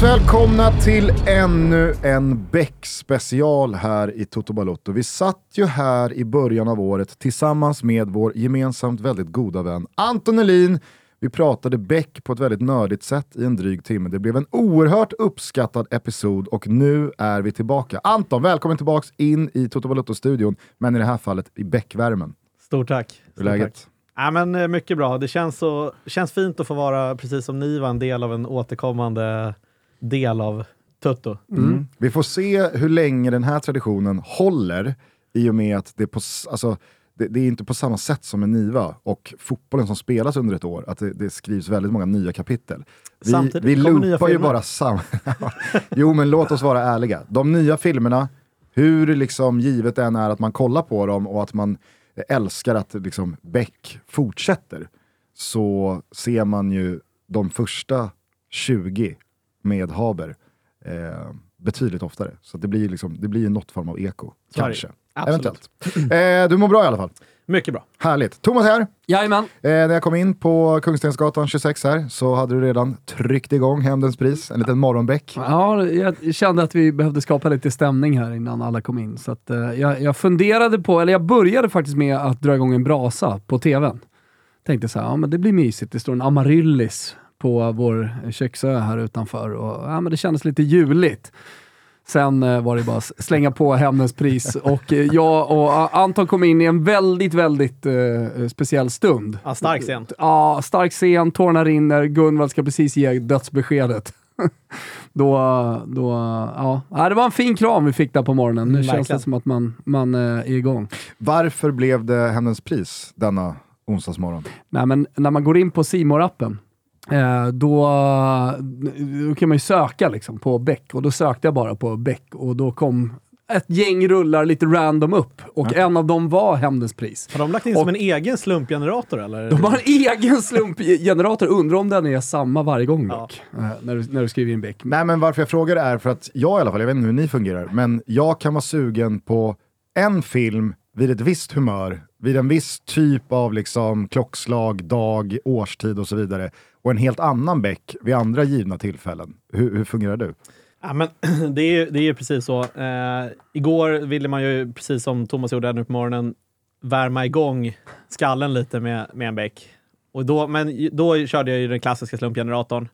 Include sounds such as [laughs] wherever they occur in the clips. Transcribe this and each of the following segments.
varmt välkomna till ännu en Beck-special här i Toto Balotto. Vi satt ju här i början av året tillsammans med vår gemensamt väldigt goda vän Anton Elin. Vi pratade Beck på ett väldigt nördigt sätt i en dryg timme. Det blev en oerhört uppskattad episod och nu är vi tillbaka. Anton, välkommen tillbaka in i Toto Balotto-studion, men i det här fallet i Beck-värmen. Stort tack. Hur är läget? Tack. Ja, men, eh, mycket bra. Det känns, så, känns fint att få vara, precis som ni var, en del av en återkommande del av Tutto. Mm. Vi får se hur länge den här traditionen håller i och med att det, på, alltså, det, det är inte på samma sätt som en Niva och fotbollen som spelas under ett år, att det, det skrivs väldigt många nya kapitel. Vi, Samtidigt vi loopar ju bara samma... [laughs] jo men låt oss vara ärliga. De nya filmerna, hur liksom givet det än är att man kollar på dem och att man älskar att liksom Beck fortsätter, så ser man ju de första 20 med Haber eh, betydligt oftare. Så det blir, liksom, det blir något form av eko. Kanske. Absolut. Eventuellt. Eh, du mår bra i alla fall. Mycket bra. Härligt. Thomas här. Jajamän. Eh, när jag kom in på Kungstensgatan 26 här så hade du redan tryckt igång Hämndens pris, en liten morgonbäck. Ja, jag kände att vi behövde skapa lite stämning här innan alla kom in. Så att, eh, jag, jag funderade på, eller jag började faktiskt med att dra igång en brasa på tvn. Tänkte så här, ja men det blir mysigt. Det står en amaryllis på vår köksö här utanför och ja, men det kändes lite juligt. Sen eh, var det bara att slänga på Hämndens pris [laughs] och eh, jag och A- Anton kom in i en väldigt, väldigt eh, speciell stund. Ja, stark scen. Ja, stark scen, tårarna rinner, Gunvald ska precis ge dödsbeskedet. [laughs] då, då, ja. ja, det var en fin kram vi fick där på morgonen. Nu Mm, känns det som att man, man eh, är igång. Varför blev det Hämndens pris denna onsdagsmorgon? Nej, men när man går in på simor appen eh, då, då kan man ju söka liksom på Beck och då sökte jag bara på Beck och då kom ett gäng rullar lite random upp och en av dem var Hämndens pris. Har de lagt in Och- som en egen slumpgenerator eller? De har en egen slumpgenerator, undrar om den är samma varje gång Ja. dock, eh, när, du, när du skriver in Beck. Nej men varför jag frågar är för att jag i alla fall, jag vet inte hur ni fungerar, men jag kan vara sugen på en film vid ett visst humör, vid en viss typ av liksom klockslag, dag, årstid och så vidare. Och en helt annan bäck vid andra givna tillfällen. Hur, hur fungerar du? Ja, men [clears throat] det är ju det är ju precis så. Eh, igår ville man ju, precis som Thomas gjorde nu på morgonen, värma igång skallen lite med, med en bäck. Och då, men då körde jag ju den klassiska slumpgeneratorn,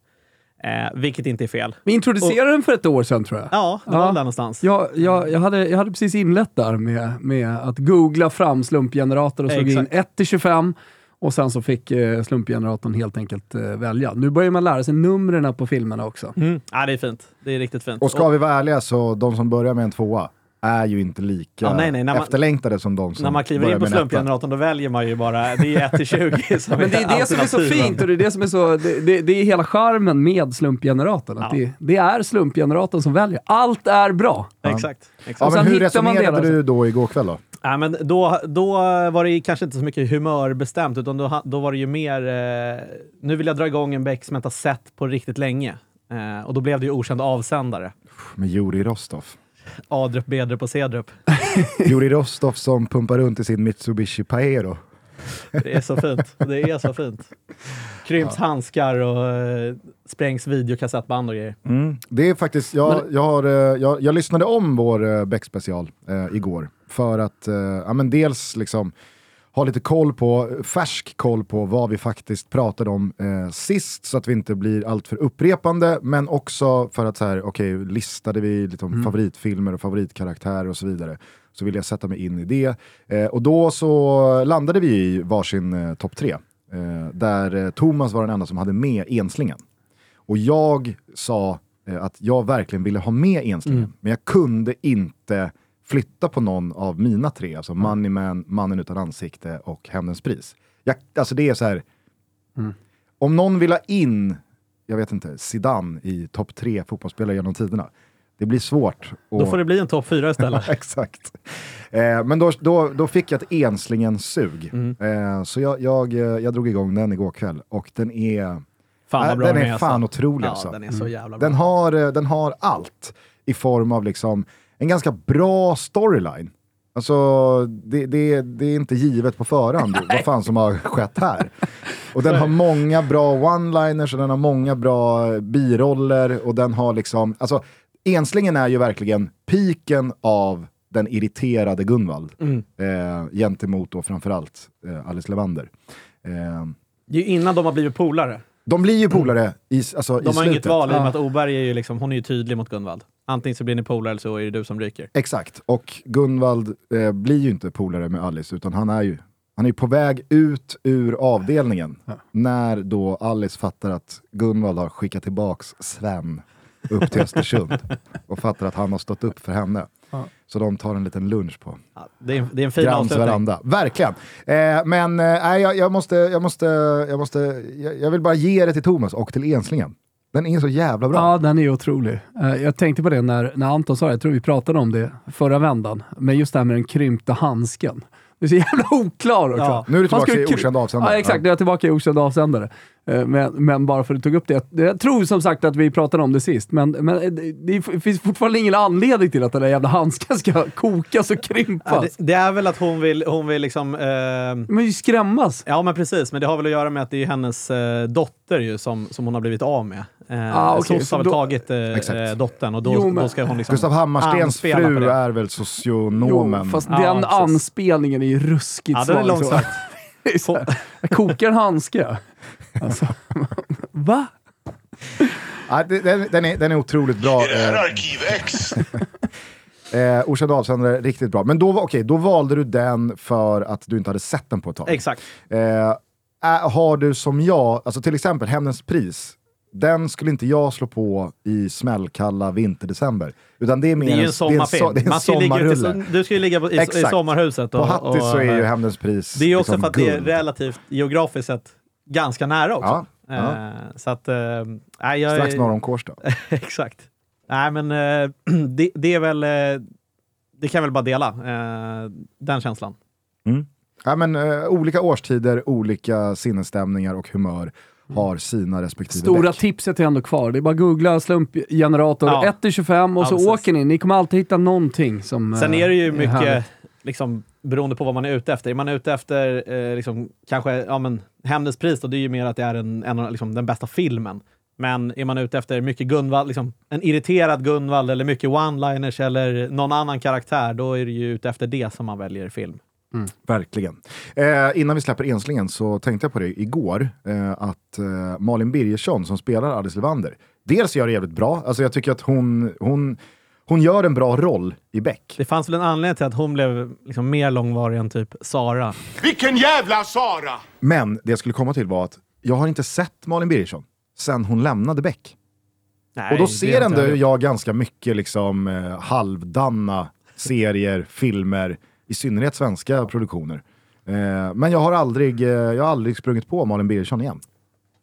eh, vilket inte är fel. Vi introducerade den för ett år sedan tror jag. Ja, det var Ja. väl där någonstans. Jag, jag, jag, hade, jag hade precis inlett där med, med att googla fram slumpgenerator och slog in Exakt. 1 till 25 och sen så fick eh, slumpgeneratorn helt enkelt eh, välja. Nu börjar man lära sig numren på filmerna också. Mm. Ja, det är fint. Det är riktigt fint. Och ska vi vara ärliga så de som börjar med en tvåa är ju inte lika Ja, nej, nej, man- efterlängtade som de som när man kliver in på slumpgeneratorn, då väljer man ju bara, det är 1 till 20 [laughs] som Men det är det som är så fint och det är det som är så, det, det, det är hela charmen med slumpgeneratorn. Att Ja. det, det är slumpgeneratorn som väljer. Allt är bra. Exakt. exakt. Ja, men hur hittar man resonerade du då igår kväll då? Ja, men då, då var det kanske inte så mycket humörbestämt, utan då, då var det ju mer... Eh, nu vill jag dra igång en bäck som jag inte har sett på riktigt länge. Eh, och då blev det ju okänd avsändare. Med Juri Rostov. Adrup, Bedrup och Cedrup. [laughs] Juri Rostov som pumpar runt i sin Mitsubishi Paero. Det är så fint. Det är så fint. Krymps handskar och eh, sprängs videokassettband och grejer. Mm. Det är faktiskt, jag, jag, har, eh, jag, jag lyssnade om vår uh, Beck-special eh, igår för att eh, ja, men dels liksom ha lite koll på, färsk koll på vad vi faktiskt pratade om eh, sist så att vi inte blir alltför upprepande men också för att så här, okej, listade vi liksom favoritfilmer och favoritkaraktärer och så vidare så vill jag sätta mig in i det. Eh, och då så landade vi i varsin eh, topp tre eh, där eh, Thomas var den enda som hade med enslingen. Och jag sa eh, att jag verkligen ville ha med enslingen, men jag kunde inte flytta på någon av mina tre, alltså Moneyman, Mannen utan ansikte och Hämndens pris. Jag, alltså det är så här, om någon vill ha in, jag vet inte, Zidane i topp tre fotbollsspelare genom tiderna, det blir svårt. Då att- får det bli en topp fyra istället. [laughs] Exakt. Eh, men då, då, då fick jag ett enslingen-sug. Mm. Eh, så jag, jag, eh, jag drog igång den igår kväll och den är, Fan äh, vad bra den den är är. fan alltså. otrolig Ja, alltså. den är så jävla bra. Den har, eh, den har allt i form av liksom en ganska bra storyline. Alltså, det, det, det är inte givet på förhand [laughs] vad fan som har skett här. Och den har många bra one-liners och den har många bra biroller och den har liksom, alltså Enslingen är ju verkligen piken av den irriterade Gunvald Mm. eh, gentemot då framförallt eh, Alice Levander. Eh, Det är ju innan de har blivit polare. De blir ju polare i, alltså, i De har slutet. inget val i och med Ja. att Oberg är ju liksom, hon är ju tydlig mot Gunvald. Antingen så blir ni polare eller så är det du som ryker. Exakt, och Gunvald eh, blir ju inte polare med Alice utan han är ju han är på väg ut ur avdelningen när då Alice fattar att Gunvald har skickat tillbaks Sven upp till Östersund [laughs] och fattar att han har stått upp för henne. Ja. Så de tar en liten lunch på Ja, det, är, en- det är en fin Grans avslutning. veranda. Verkligen. Eh, men eh, jag, jag, måste, jag, måste, jag, måste, jag, jag vill bara ge det till Thomas och till Enslingen. Den är så jävla bra. Ja, den är otrolig. Eh, Jag tänkte på det när, när Anton sa det, jag tror vi pratade om det förra vändan, men just det här med den krympta handsken. Det är så jävla oklar också. Ja. Nu är du tillbaka i okänd avsändare. Ja, exakt. Nu är jag tillbaka i okänd avsändare. Eh, Men, men bara för att du tog upp det. Jag- tror som sagt att vi pratade om det sist, men, men det, det finns fortfarande ingen anledning till att den där jävla handsken ska [laughs] kokas och krympas. Ja, det, det är väl att hon vill, hon vill liksom... Eh, Men ju skrämmas. ja, men precis. Men det har väl att göra med att det är hennes eh, dotter ju som, som hon har blivit av med. Eh, Ah, okej, SOS så har väl då- tagit eh, dottern och då, Jo, men- då ska hon liksom... Gustav Hammarstens fru är väl Jo, socionomen. fast Ja, den precis. anspelningen är ju ruskigt Ja, är svag, [laughs] så. Jag kokar en handske. Alltså, [laughs] va? Ja, den, den, är, den är otroligt bra. Är det här Eh, Arkiv X? [laughs] eh, Okänd avsändare, riktigt bra. Men då, var- okej, då valde du den för att du inte hade sett den på ett tag. Exakt. Eh, har du som jag, alltså till exempel Hämndens pris, den skulle inte jag slå på i smällkalla vinterdecember. Utan det är mer Det är ju en sommarfilm. so- det är en Man ska sommarrulle. du ska ju ligga på, i, i sommarhuset. Och, På Hattis och, så är ju Hämndens pris Det är ju också liksom för att det är guld. relativt geografiskt sett ganska nära också. Ja, ja. Eh, så att... Nej, jag, Strax norr om Kårsta. [laughs] Exakt. Nej, men eh, [clears throat] det, det är väl... Det kan jag väl bara dela, den känslan. Ja, men, olika årstider, olika sinnesstämningar och humör har sina respektive Stora däck. tipset är ändå kvar. Det är bara googla slumpgenerator Ja. 1-25 och Ja, så precis. åker ni. Ni kommer alltid hitta någonting som Sen eh, är det ju mycket, härligt. liksom, beroende på vad man är ute efter. Är man ute efter eh, liksom, kanske ja, men, Hämndens pris, då, det är ju mer att det är en, en, av, liksom, den bästa filmen. Men är man ute efter mycket Gunvald, liksom, en irriterad Gunvald eller mycket one-liners eller någon annan karaktär, då är det ju ute efter det som man väljer film. Verkligen. Eh, innan vi släpper Enslingen så tänkte jag på det igår, eh, att eh, Malin Birgersson som spelar Alice Levander, dels gör det jävligt bra, alltså jag tycker att hon, hon, hon gör en bra roll i Beck. Det fanns väl en anledning till att hon blev liksom, mer långvarig än typ Sara. Vilken jävla Sara! Men det jag skulle komma till var att jag har inte sett Malin Birgersson sen hon lämnade Beck. Nej, Och då ser ändå jag. jag ganska mycket liksom, eh, halvdanna serier, filmer, i synnerhet svenska produktioner. Eh, men jag har, aldrig, eh, jag har aldrig sprungit på Malin Birgersson igen.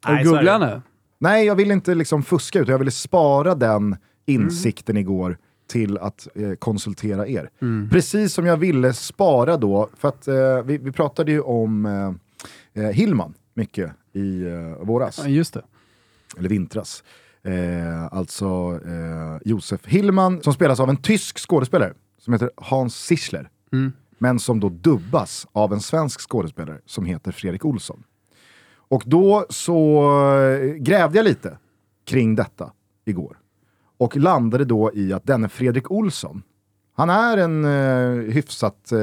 Har Nej, du googlat henne? Nej, jag vill inte liksom fuska utan jag ville spara den insikten igår till att eh, konsultera er. Precis som jag ville spara då, för att eh, vi, vi pratade ju om eh, eh, Hillman mycket i eh, våras Ja, just det. eller vintras. Eh, alltså eh, Josef Hillman som spelas av en tysk skådespelare som heter Hans Sichler. Mm. Men som då dubbas av en svensk skådespelare som heter Fredrik Olsson. Och då så eh, grävde jag lite kring detta igår. Och landade då i att denne Fredrik Olsson, han är en eh, hyfsat eh,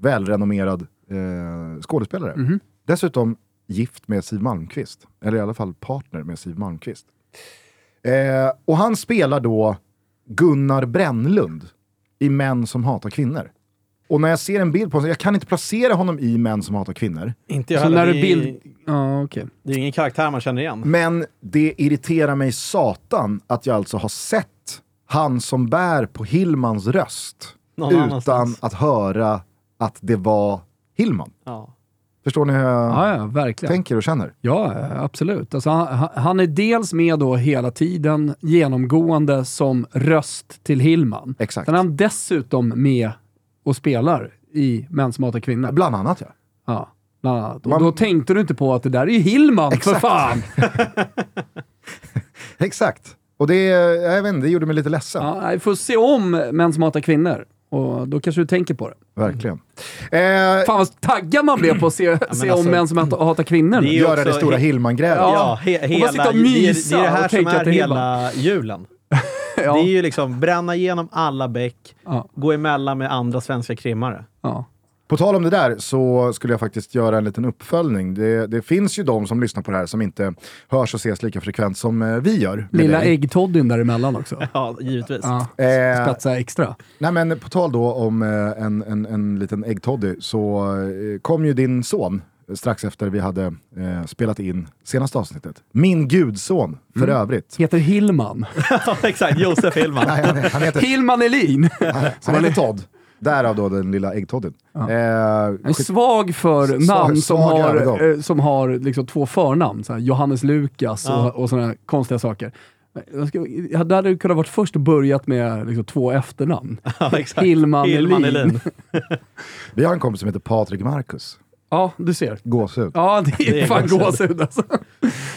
välrenommerad eh, skådespelare. Mhm. Dessutom gift med Siw Malmkvist. Eller i alla fall partner med Siw Malmkvist. Eh, och han spelar då Gunnar Brännlund i Män som hatar kvinnor. Och när jag ser en bild på honom, jag kan inte placera honom i Män som hatar kvinnor. Inte jag Så heller. när du Det är- bild... Ja, okej. Det är ingen karaktär man känner igen. Men det irriterar mig satan att jag alltså har sett han som bär på Hillmans röst Någon utan annanstans. att höra att det var Hillman. Ja. Förstår ni hur jag Ja, ja, tänker och känner? Ja, absolut. Alltså, han, han är dels med då hela tiden genomgående som röst till Hillman. Exakt. Sen är han dessutom med och spelar i Män som hatar kvinnor. Bland annat ja. Ja, bland annat. Och Man- då tänkte du inte på att det där är ju Hillman, för Exakt. fan! [laughs] Exakt. Och det, jag vet inte, det gjorde mig lite ledsen. Ja, nej, får se om Män som hatar kvinnor. Och då kanske du tänker på det. Verkligen. Eh, Fan vad taggad man blev på att se, se alltså, om män som hatar, hatar kvinnor. det göra det stora he- Hillman-grävet. Ja. Ja, he, bara hela, sitta och det, är, det mysa är det här och som tänka det är hela julen. [laughs] ja. Det är ju liksom bränna igenom alla bäck, Ja. gå emellan med andra svenska krimmare. Ja. På tal om det där så skulle jag faktiskt göra en liten uppföljning. Det, det finns ju de som lyssnar på det här som inte hörs och ses lika frekvent som eh, vi gör. Lilla äggtoddyn däremellan också. [laughs] Ja, givetvis. Ja. Eh, Spetsa extra. nej men på tal då om eh, en, en, en liten äggtoddy så kom ju din son strax efter vi hade eh, spelat in senaste avsnittet. Min gudson för Mm. övrigt. Heter Hillman. [laughs] Exakt. Josef Hillman. Nej, han, han heter, Hillman Elin. [laughs] han heter Todd. Därav då den lilla äggtoddyn. Ja. Eh, En svag för Svag- namn som svag har, övergång. eh, som har liksom två förnamn. Så här, Johannes Lukas Ja. och, och sådana konstiga saker. Jag ska, jag hade du kunnat varit först och börjat med liksom, två efternamn. [laughs] Ja. Hillman, Hillman Elin. Elin. vi har en kompis som heter Patrik Marcus. Ja, du ser. Gåshud. Ja, det är, Det är fan gåshud. alltså.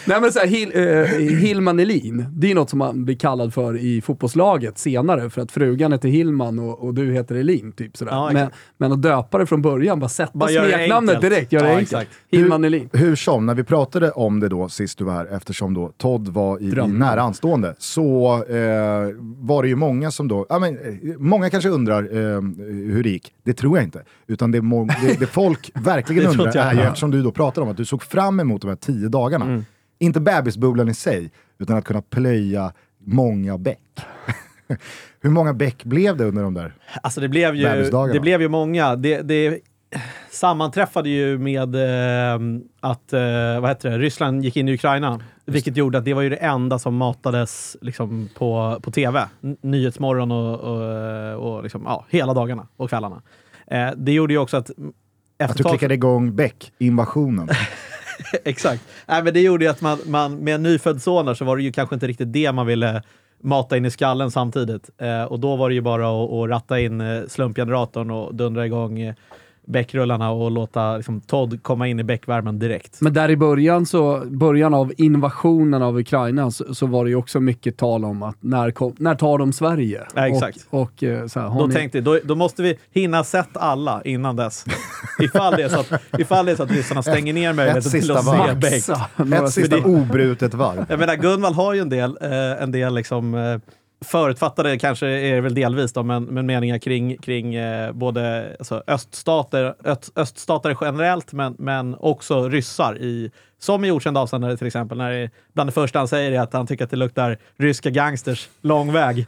Nej men så här, Hill, eh, Hillman Elin, det är något som man blir kallad för i fotbollslaget senare, för att frugan heter Hillman och, och du heter Elin. Typ sådär. Ja, men, men att döpa det från början, bara sätta Bara smeknamnet direkt, göra det Ja, enkelt. exakt. Hillman Elin. Hur som, när vi pratade om det då sist du var här, eftersom då Todd var i, i nära anstående, så eh, var det ju många som då, ja, men, eh, många kanske undrar eh, hur det gick. Det tror jag inte. Utan det, må, det, det folk [laughs] verkligen Tror undrar jag. är ju, eftersom du då pratar om att du såg fram emot de här tio dagarna, Mm. inte bebisbubblan i sig, utan att kunna plöja många bäck. [laughs] hur många bäck blev det under de där? Alltså det blev ju, det blev ju många. Det, det sammanträffade ju med eh, att eh, vad heter det? Ryssland gick in i Ukraina. Vilket gjorde att det var ju det enda som matades liksom, på, på tv. N- Nyhetsmorgon och, och, och liksom, ja, hela dagarna och kvällarna. Eh, det gjorde ju också att Att du klickade igång bäck-invasionen. [laughs] Exakt. Nej, men det gjorde ju att man, man, med en nyfödd son så var det ju kanske inte riktigt det man ville mata in i skallen samtidigt. Eh, och då var det ju bara att, att ratta in eh, slumpgeneratorn och dundra igång eh, bäckrullarna och låta liksom, Todd komma in i bäckvärmen direkt. Men där i början, så, början av invasionen av Ukraina så, så var det ju också mycket tal om att när, kom, när tar de Sverige? Ja, exakt. Och, och eh, så här, Då ni- tänkte jag, då, då måste vi hinna sett alla innan dess. [laughs] ifall, det är så att, ifall det är så att ryssarna stänger ner möjligheten till att se bäck. Ett sista det- obrutet varv. Jag menar, Gunvald har ju en del, eh, en del liksom, eh, förutfattade, kanske är det väl delvis, då, men, men meningar kring, kring eh, både alltså, öststater, öst, öststater generellt, men, men också ryssar. I, som i Okänd avsändare till exempel, när det, bland det första han säger är att han tycker att det luktar ryska gangsters lång väg.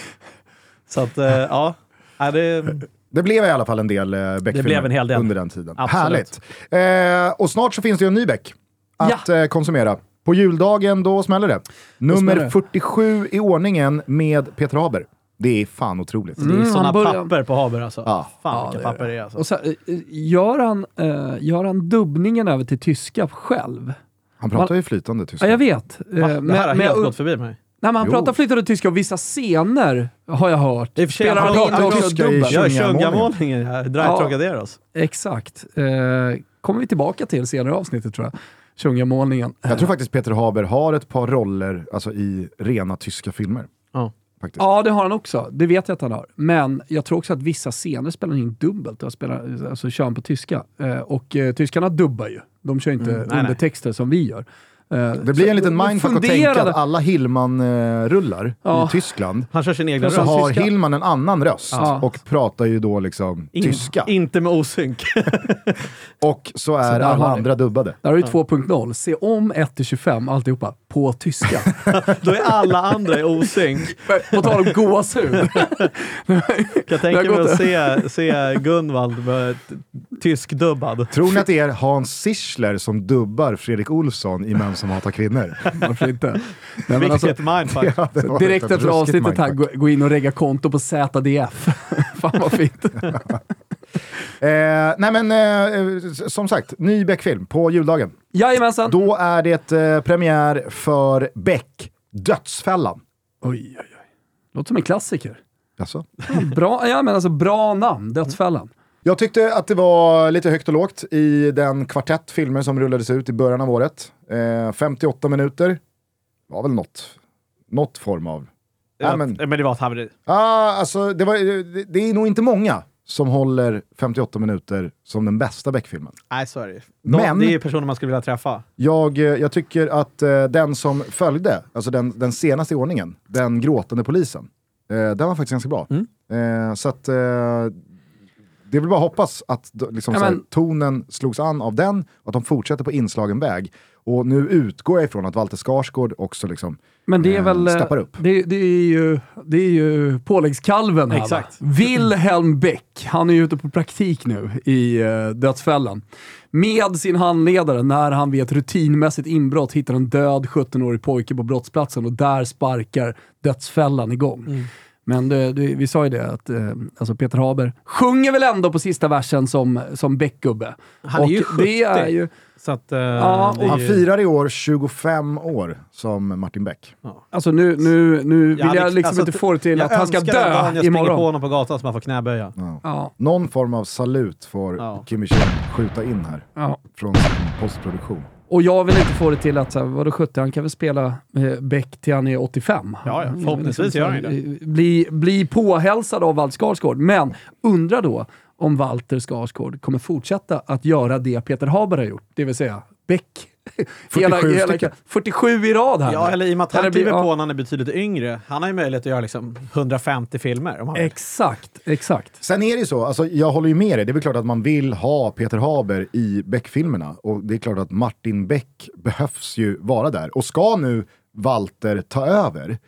[laughs] Så att, eh, ja. ja det, Det blev i alla fall en del eh, Beck-filmer blev en hel del. under den tiden. Absolut. Härligt. Eh, och snart så finns det ju en ny Beck att eh, konsumera. På juldagen, då smäller det. Nummer det. 47 i ordningen med Peter Haber. Det är fan otroligt. det är Mm, sådana han börjar- papper på Haber alltså. Ja. Fan Ja, vilka det papper det är alltså. Och så, eh, gör, han, eh, gör han dubbningen över till tyska själv? Han pratar ju flytande tyska. Ja, jag vet. Eh, Va? Det men- här har men helt jag- gått förbi mig. Nej, men han Jo. pratar flytande tyska och vissa scener har jag hört. I och för sig, Spelar han in också tyska i dubbel? Jag är Tjungamålningen. Här, Drive Ja. Trocaderos. Exakt. Eh, kommer vi tillbaka till senare i avsnittet tror jag. Tjungamålningen. Jag tror faktiskt Peter Haber har ett par roller alltså, i rena tyska filmer. Ja. Faktiskt. Ja, det har han också. Det vet jag att han har. Men jag tror också att vissa scener spelar in dubbelt. Och spelar, alltså kör han på tyska. Eh, och eh, tyskarna dubbar ju. De kör inte Mm, nej, undertexter som vi gör. Eh, Det blir så en liten mindfuck att tänka att alla Hillman-rullar Ja. i Tyskland Han kör sin egen så röst. har tyska. Hillman en annan röst Ja. och pratar ju då liksom In- tyska. Inte med osynk. [laughs] Och så är där alla andra dubbade. Där har du 2.0. Se om 1-25, alltihopa, på tyska. [laughs] Då är alla andra i osynk. på tal om gåshud. [laughs] Kan jag har mig att se, se Gunvald tysk-dubbad. Tror ni att det är Hans Zischler som dubbar Fredrik Olsson i Män som hatar kvinnor? [laughs] Varför inte? Nej, men Vilket alltså, mindfuck. Ja, det direkt efter avsnittet här, gå in och regga konto på ZDF. Fan vad fint. Eh, nej men eh, som sagt, ny Beck-film på juldagen. Jajamensan. Då är det eh, premiär för Beck, Dödsfällan. Oj, oj, oj. Låter som en klassiker. Alltså. Bra, ja, men alltså, bra namn, Dödsfällan. Jag tyckte att det var lite högt och lågt i den kvartett filmer som rullades ut i början av året. Eh, 58 minuter var väl något, något form av var, men- men, det var ett haveri. Ah, alltså, det, var, det, det är nog inte många som håller 58 minuter som den bästa Beck-filmen. Nej, så är det. De, Men- Det är ju personer man skulle vilja träffa. Jag, eh, jag tycker att eh, den som följde, alltså den, den senaste i ordningen, den gråtande polisen, eh, den var faktiskt ganska bra. Eh, så att eh, det är väl bara att hoppas att liksom, Ja, så här, men- tonen slogs an av den och att de fortsätter på inslagen väg. Och nu utgår jag ifrån att Walter Skarsgård också liksom, Men det är eh, väl... eh, steppar upp. Det, det, är ju, det är ju påläggskalven här Exakt. va? Wilhelm Beck, han är ju ute på praktik nu i uh, Dödsfällan. Med sin handledare när han vid ett rutinmässigt inbrott hittar en död 17-årig pojke på brottsplatsen och där sparkar Dödsfällan igång. Mm. Men det, det, vi sa ju det att eh, alltså Peter Haber sjunger väl ändå på sista versen som, som Beck-gubbe. Han är Och ju det är 70. ju, Så att, eh, Ja, han ju- firar i år 25 år som Martin Beck. alltså nu, nu, nu vill jag, hade- liksom alltså, inte få det till jag att han ska dö jag springer imorgon. på honom på gatan så man får knäböja. Ja. Ja, Någon form av salut får Ja. Kim Wirsén skjuta in här ja. från sin postproduktion. Och jag vill inte få det till att, så här, vadå 70, han kan väl spela eh, Beck till han är 85. Ja, ja, förhoppningsvis så gör han ju eh, Bli, bli påhälsad av Walter Skarsgård. Men undra då om Walter Skarsgård kommer fortsätta att göra det Peter Haber har gjort, det vill säga Beck. 47 stycken. 47 i rad här. Ja, eller i och med att han kliver ja. på när han är betydligt yngre. Han har ju möjlighet att göra liksom 150 filmer. Om han vill. Exakt, exakt. Sen är det ju så, alltså, jag håller ju med dig, det är väl klart att man vill ha Peter Haber i Beck-filmerna. Och det är klart att Martin Beck behövs ju vara där. Och ska nu Walter ta över,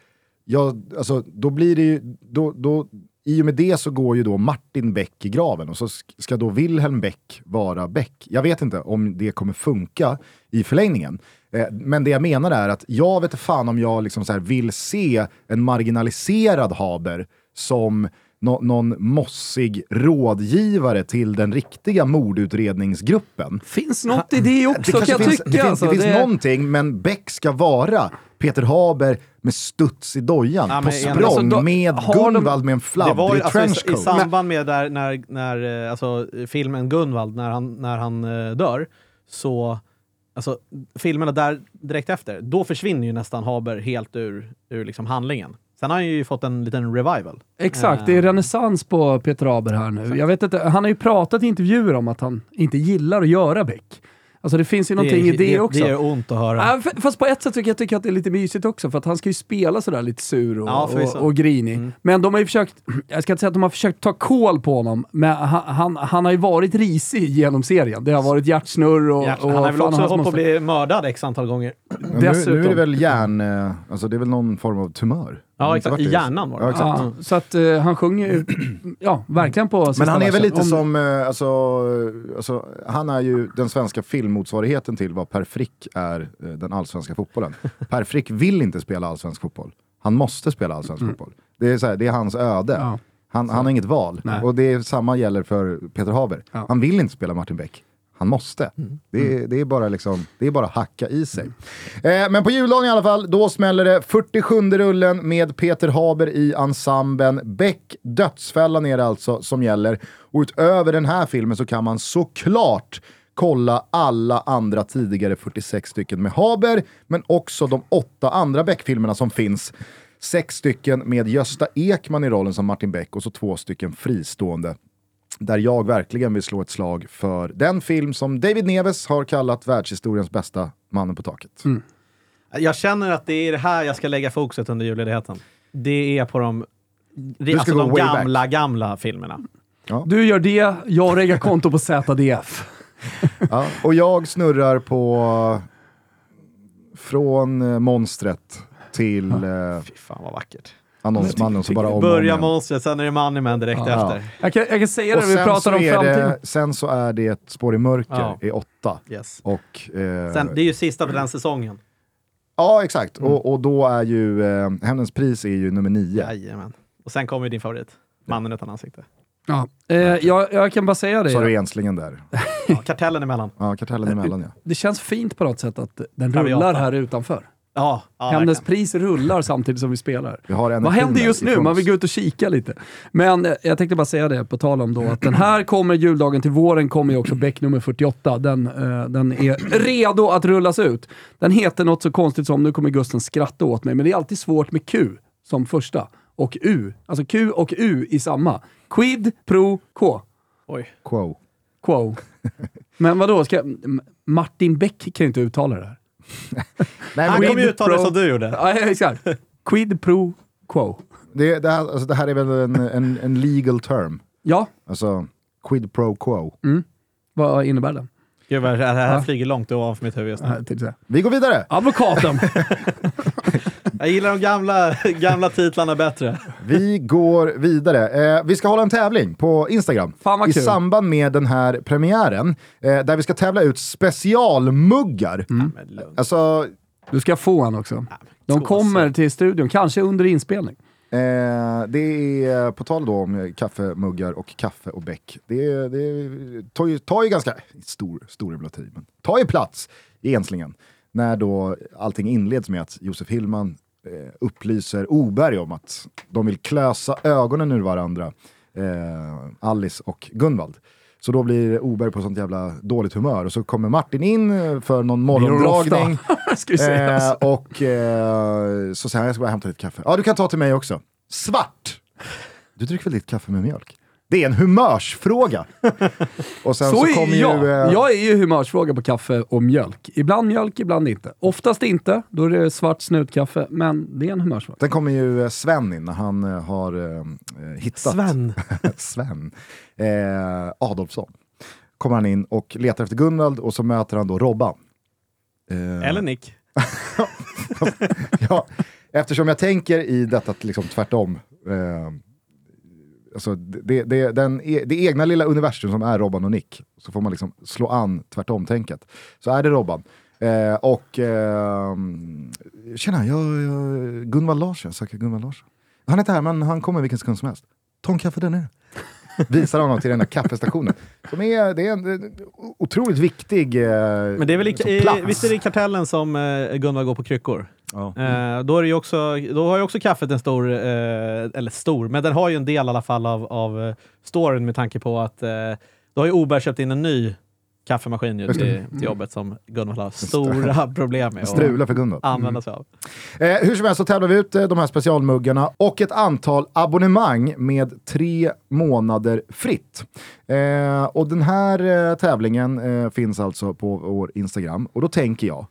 ja, alltså, då blir det ju, då, då, i och med det så går ju då Martin Beck i graven och så ska då Wilhelm Beck vara Beck. Jag vet inte om det kommer funka i förlängningen. Eh, men det jag menar är att jag vet fan om jag liksom så här vill se en marginaliserad Haber som nå- någon mossig rådgivare till den riktiga mordutredningsgruppen. Finns något i det också Det kan jag finns, tycka. det finns, alltså. det finns Det- någonting, men Beck ska vara Peter Haber med studs i dojan, Ja, på men språng, alltså, då- med har de- Gunvald med en Det fladdrig alltså, i, i trenchcoat. samband med där, när, när, eh, alltså, filmen Gunvald, när han, när han eh, dör, så alltså, filmerna där direkt efter, då försvinner ju nästan Haber helt ur, ur liksom handlingen. Sen har han ju fått en liten revival. Exakt, Eh. det är renässans på Peter Haber här nu. Jag vet inte, han har ju pratat i intervjuer om att han inte gillar att göra Beck. Alltså det finns ju någonting i det, också. Det gör ont att höra. Fast på ett sätt tycker jag, tycker att det är lite mysigt också, för att han ska ju spela sådär lite sur och, Ja, och, och grinig. Men de har ju försökt, jag ska inte säga att de har försökt ta koll på honom, men han, han, han har ju varit risig genom serien. Det har varit hjärtsnurr och... Jäklar, och han har väl också hållit på att bli mördad x antal gånger. Nu, nu är det väl hjärn... eh, Alltså det är väl någon form av tumör? Ja, exakt. I hjärnan var det. Ja, exakt. Ja, så att eh, han sjunger ju, [clears throat] ja, verkligen på Men han är väl lite Om- som, eh, alltså, alltså, han är ju den svenska filmmotsvarigheten till vad Per Frick är eh, den allsvenska fotbollen. [laughs] Per Frick vill inte spela allsvensk fotboll. Han måste spela allsvensk fotboll. Det är, så här, det är hans öde. Mm. Ja. Han, han har inget val. Nej. Och det är, samma gäller för Peter Haber. Ja. Han vill inte spela Martin Beck. Han måste. Mm. Det, är, det, är bara liksom, det är bara hacka i sig. Eh, men på juldagen i alla fall, då smäller det 47 rullen med Peter Haber i ensemblen. Beck Dödsfällan är det alltså som gäller. Och utöver den här filmen så kan man såklart kolla alla andra tidigare 46 stycken med Haber, men också de åtta andra Beck-filmerna som finns. Sex stycken med Gösta Ekman i rollen som Martin Beck och så två stycken fristående där jag verkligen vill slå ett slag för den film som David Neves har kallat världshistoriens bästa Mannen på taket. Jag känner att det är det här jag ska lägga fokuset under julledigheten. Det är på de, alltså de gamla, gamla filmerna. Du gör det, jag reggar konto på ZDF. [laughs] Ja, och jag snurrar på från eh, monstret till eh, Fy fan vad vackert. Annonsmannen så bara om Börja monstret, sen är det Moneyman direkt Ja. efter. Jag kan, jag kan säga Och det, vi sen pratar så, om är framtiden. det, sen så är det ett spår i mörker Ja. i åtta. Yes. Och, eh, Sen, det är ju sista för den säsongen. Ja, exakt. Och, och då är ju eh, Hämndens pris är ju nummer nio. Jajamän. Och sen kommer ju din favorit. Mannen utan ansikte. Ja. Eh, jag, jag kan bara säga det. Så har du enslingen där. Ja, kartellen emellan. Ja, kartellen emellan ja. Det känns fint på något sätt att den rullar här utanför. Ja, ja verkligen. pris rullar samtidigt som vi spelar. Vi har Vad händer just nu? Man vill gå ut och kika lite. Men eh, jag tänkte bara säga det, på tal om då att den här kommer juldagen till våren, kommer ju också Beck nummer 48. Den, eh, den är redo att rullas ut. Den heter något så konstigt som, nu kommer Gusten skratta åt mig, men det är alltid svårt med Q. som första. Och U, alltså Q och U i samma. Quid pro quo. Oj. Quo. quo. Men vadå, ska, Martin Beck kan ju inte uttala det här. Nej, Han kommer ju det, uttala det som du gjorde. Ja, exakt. Quid pro quo. det, det, här, alltså, det här är väl en, en, en legal term. Ja, Alltså, quid pro quo. vad innebär den? Gud, det här Ja. flyger långt ovanför mitt huvud just nu. Ja, säga. Vi går vidare. Advokaten. [laughs] Jag gillar de gamla, [laughs] gamla titlarna bättre. Vi går vidare. Eh, vi ska hålla en tävling på Instagram Fan vad i samband med den här premiären. Eh, där vi ska tävla ut specialmuggar. Mm. Alltså, Du ska få en också. De kommer till studion, kanske under inspelning. Eh, det är på tal då om kaffemuggar och kaffe och bäck. Det, det tar, ju, tar ju ganska stor, stor jävla tid, men tar ju plats i enslingen. När då allting inleds med att Josef Hillman upplyser Oberg om att de vill klösa ögonen ur varandra, eh, Alice och Gunvald. Så då blir Oberg på sånt jävla dåligt humör och så kommer Martin in eh, för någon morgondragning. [laughs] Eh, och eh, så säger han, jag ska bara hämta lite kaffe. Ja, du kan ta till mig också. Svart! Du dricker väl ditt kaffe med mjölk? Det är en humörsfråga. och sen så, Så är kommer jag. ju... eh, Jag är ju humörsfråga på kaffe och mjölk. Ibland mjölk, ibland inte. Oftast inte, då är det svart snutkaffe, men det är en humörsfråga. Sen kommer ju eh, Sven in när han eh, har eh, eh, hittat... Sven. [laughs] Sven. Eh, Adolfsson. Kommer han in och letar efter Gunvald och så möter han då Robban. Eh, Eller Nick. [laughs] ja, eftersom jag tänker i detta liksom tvärtom. Eh, alltså det, det, den, e- det egna lilla universum som är Robban och Nick, så får man liksom slå an tvärtom-tänket. Så är det Robban. Eh, och eh, tjena, jag, jag, Gunvald Larsson, jag söker Gunvald Larsson. Han är inte här men han kommer vilken sekund som helst. Ta en kaffe där nere. [laughs] Visar honom till den där kaffestationen. Som är, det är en, otroligt viktig eh, Men det är väl i, liksom i, plats. visst är det i kartellen som eh, Gunvald går på kryckor? Eh, då, är ju också, då har ju också kaffet en stor, eh, eller stor, men den har ju en del i alla fall av, av eh, storyn med tanke på att eh, då har ju Oberg köpt in en ny kaffemaskin ju till, till jobbet som Gunvald har stora problem med Strula för Gunvald. använda sig av. Eh, hur som helst så tävlar vi ut eh, de här specialmuggarna och ett antal abonnemang med tre månader fritt. Eh, och den här eh, tävlingen finns alltså på vår Instagram. Och då tänker jag,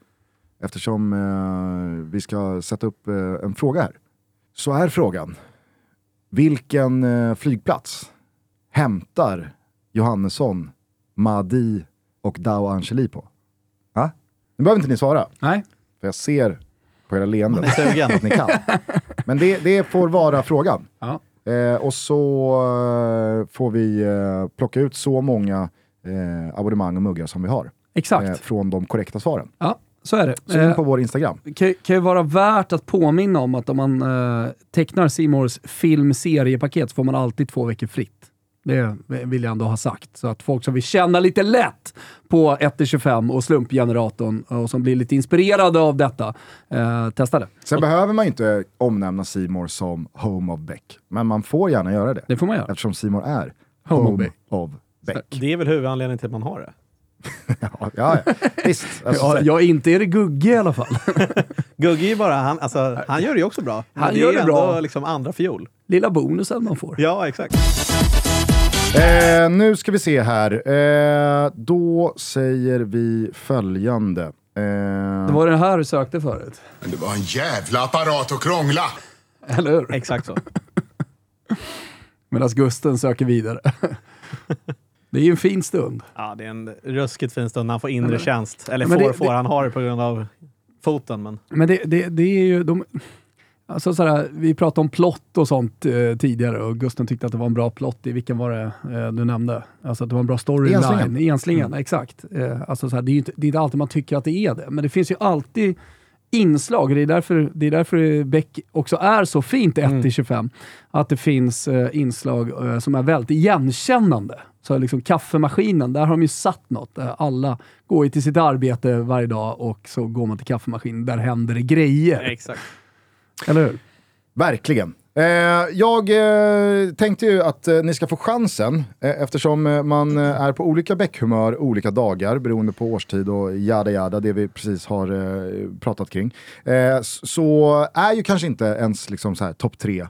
eftersom eh, vi ska sätta upp eh, en fråga här, så är frågan, vilken eh, flygplats hämtar Johannesson, Madi och Dao Angeli på? Va? Nu behöver inte ni svara. Nej, För jag ser på era leenden att ni kan. Men det, det får vara frågan. Ja. Eh, och så eh, får vi eh, plocka ut så många eh, abonnemang och muggar som vi har. exakt. Från de korrekta svaren. Ja, så är det. Så in Eh, på vår Instagram. kan, kan ju vara värt att påminna om att om man eh, tecknar Simors filmseriepaket så får man alltid två veckor fritt. Det vill jag ändå ha sagt. Så att folk som vill känna lite lätt på 1-25 och slumpgeneratorn och som blir lite inspirerade av detta, eh, testa det. Sen behöver man inte omnämna Simor som Home of Beck. Men man får gärna göra det. Det får man göra. Eftersom Simor är Home of Home, Beck. of Beck. Det är väl huvudanledningen till att man har det. Ja, ja, visst. [laughs] Alltså, Ja, ja, inte är det Gugge i alla fall. [laughs] Gugge är bara, han, alltså, han gör det ju också bra. Han det gör är det ändå bra. liksom andra fiol. Lilla bonusen man får. Ja, exakt. Eh, nu ska vi se här. Eh, då säger vi följande. Eh, Det var det här du sökte förut. Men det var en jävla apparat att krångla. Eller hur? Exakt så. [laughs] Medan Gusten söker vidare. Det är ju en fin stund. Ja, det är en ruskigt fin stund när han får inre tjänst. Eller får, det- får, han har det på grund av foten. Men Men det, det, det är ju... De, alltså sådär, vi pratade om plott och sånt eh, tidigare och Gusten tyckte att det var en bra plott i vilken var det eh, du nämnde? Alltså att det var en bra storyline. Enslingen. Enslingen, exakt. Eh, alltså såhär, det, är ju inte, det är inte alltid man tycker att det är det, men det finns ju alltid inslag, och det är därför, det är därför Beck också är så fint 1-25, att det finns eh, inslag eh, som är väldigt igenkännande. Så liksom kaffemaskinen, där har de ju satt något. Alla går ju till sitt arbete varje dag och så går man till kaffemaskinen, där händer det grejer. exakt. Eller hur? Verkligen. Eh, jag eh, tänkte ju att eh, ni ska få chansen eh, eftersom eh, man eh, är på olika bäckhumör olika dagar beroende på årstid och jada jada, det vi precis har eh, pratat kring. Eh, så är ju kanske inte ens liksom så här topp tre eh,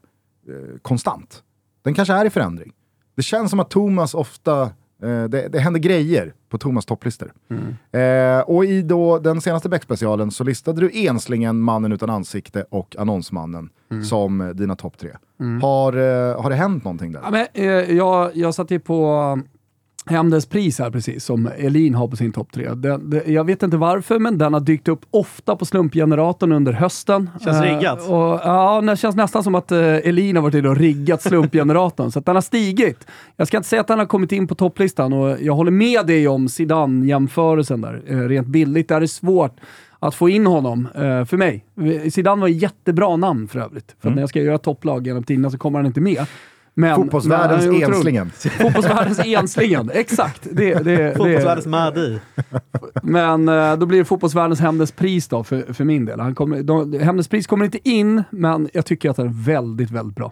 konstant. Den kanske är i förändring. Det känns som att Thomas ofta, Eh, det, det händer grejer på Thomas topplistor. Eh, och i då den senaste Beck-specialen så listade du enslingen Mannen utan ansikte och Annonsmannen som dina topp tre. Har, eh, har det hänt någonting där? Ja, men, eh, jag, jag satt ju på Hemnes pris här precis, som Elin har på sin topp tre. Den, det, jag vet inte varför, men den har dykt upp ofta på slumpgeneratorn under hösten. Känns Eh, riggat. och, ja, det känns nästan som att eh, Elin har varit inne och riggat slumpgeneratorn, [laughs] så att den har stigit. Jag ska inte säga att den har kommit in på topplistan och jag håller med dig om Zidane-jämförelsen där. Eh, rent bildligt är det svårt att få in honom, eh, för mig. Zidane var ett jättebra namn för övrigt. För att när jag ska göra topplag genom tiderna så kommer han inte med. Men, Fotbollsvärldens men enslingen. [laughs] Fotbollsvärldens enslingen, exakt. Det, det, det, Fotbollsvärldens Mahdi. men eh, då blir det fotbollsvärldens Hemnes pris då, för, för min del. Han kommer, de, Hemnes pris kommer inte in, men jag tycker att den är väldigt, väldigt bra.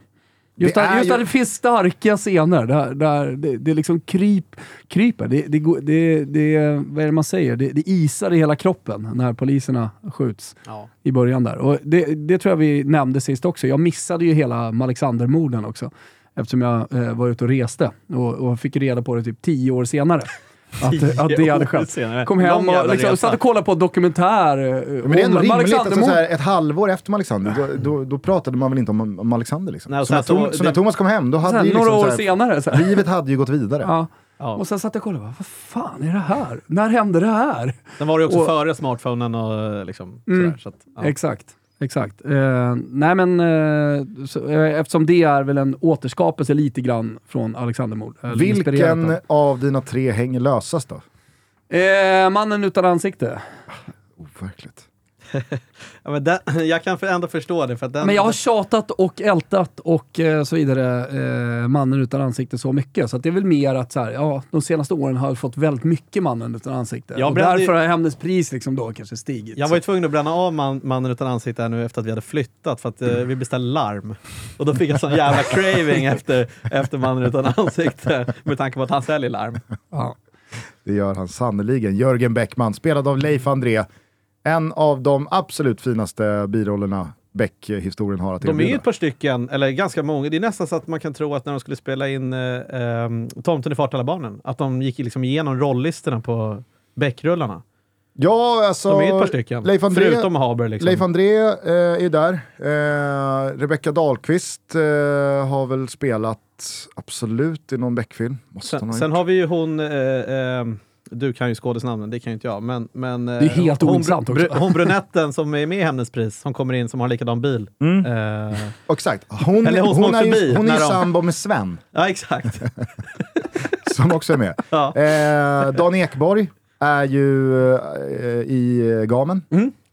Just, Det där, är just ju- där det finns starka scener, där, där det, det liksom kryp, kryper. Det, det, det, det, vad är det man säger? Det, det isar i hela kroppen när poliserna skjuts Ja. i början där. Och det, det tror jag vi nämnde sist också. Jag missade ju hela Alexander-morden också. Eftersom jag eh, var ute och reste och, och fick reda på det typ tio år senare. [laughs] Att, att det hade skett. Kom hem och liksom, satt och kollade på en dokumentär eh, Men det är ändå om rimligt att alltså, så ett halvår efter Alexander, då, då, då pratade man väl inte om, om Alexander liksom. Nej, och så, när så- Tom, så när Thomas kom hem, då Så hade här, ju några liksom år så här, senare. Så här. livet hade ju gått vidare. Ja. Ja. Och sen satt jag och kollade, vad fan är det här? När hände det här? Sen var det också Och- före smartphonen och liksom Mm. sådär. Så att, ja. Exakt. Exakt. Eh, nej men, eh, så, eh, eftersom det är väl en återskapelse lite grann från Alexandermord. Vilken av dina tre hänger lösast då? Eh, mannen utan ansikte. Overkligt. [laughs] Ja, men den, [laughs] jag kan för- ändå förstå det. För att den, Men jag har tjatat och ältat och eh, så vidare eh, Mannen utan ansikte så mycket. Så att det är väl mer att så här, ja, de senaste åren har jag fått väldigt mycket Mannen utan ansikte. Jag och brände därför har Hemnes pris liksom då kanske stigit. Jag var ju tvungen att bränna av man, mannen utan ansikte här nu efter att vi hade flyttat för att eh, vi beställde larm. Och då fick jag sån jävla craving efter, efter mannen utan ansikte med tanke på att han säljer larm. ja. Det gör han sannerligen. Jörgen Bäckman, spelad av Leif André. En av de absolut finaste birollerna Beck-historien har att De är ju erbjuda. ett par stycken, eller ganska många. Det är nästan så att man kan tro att när de skulle spela in eh, eh, Tomten i barnen, att de gick liksom igenom rollistorna på Beck-rullarna. Ja, alltså... De är ett par stycken. Leif André, Förutom Haber. Liksom. Leif André eh, är där. Eh, Rebecca Dahlqvist eh, har väl spelat absolut i någon Beck-film. Sen, sen har vi ju hon, eh, eh, du kan ju skådisnamnen, det kan ju inte jag, men... men eh, Det är helt hon, ointressant br- också. Hon brunetten som är med i Hemnes pris, som kommer in som har likadan bil. Mm. Eh, Exakt. Hon, Eller hon som hon, är ju, förbi hon är ju sambo med Sven, [laughs] ja, exakt. [laughs] som också är med. ja. Eh, Dan Ekborg är ju eh, i Gamen.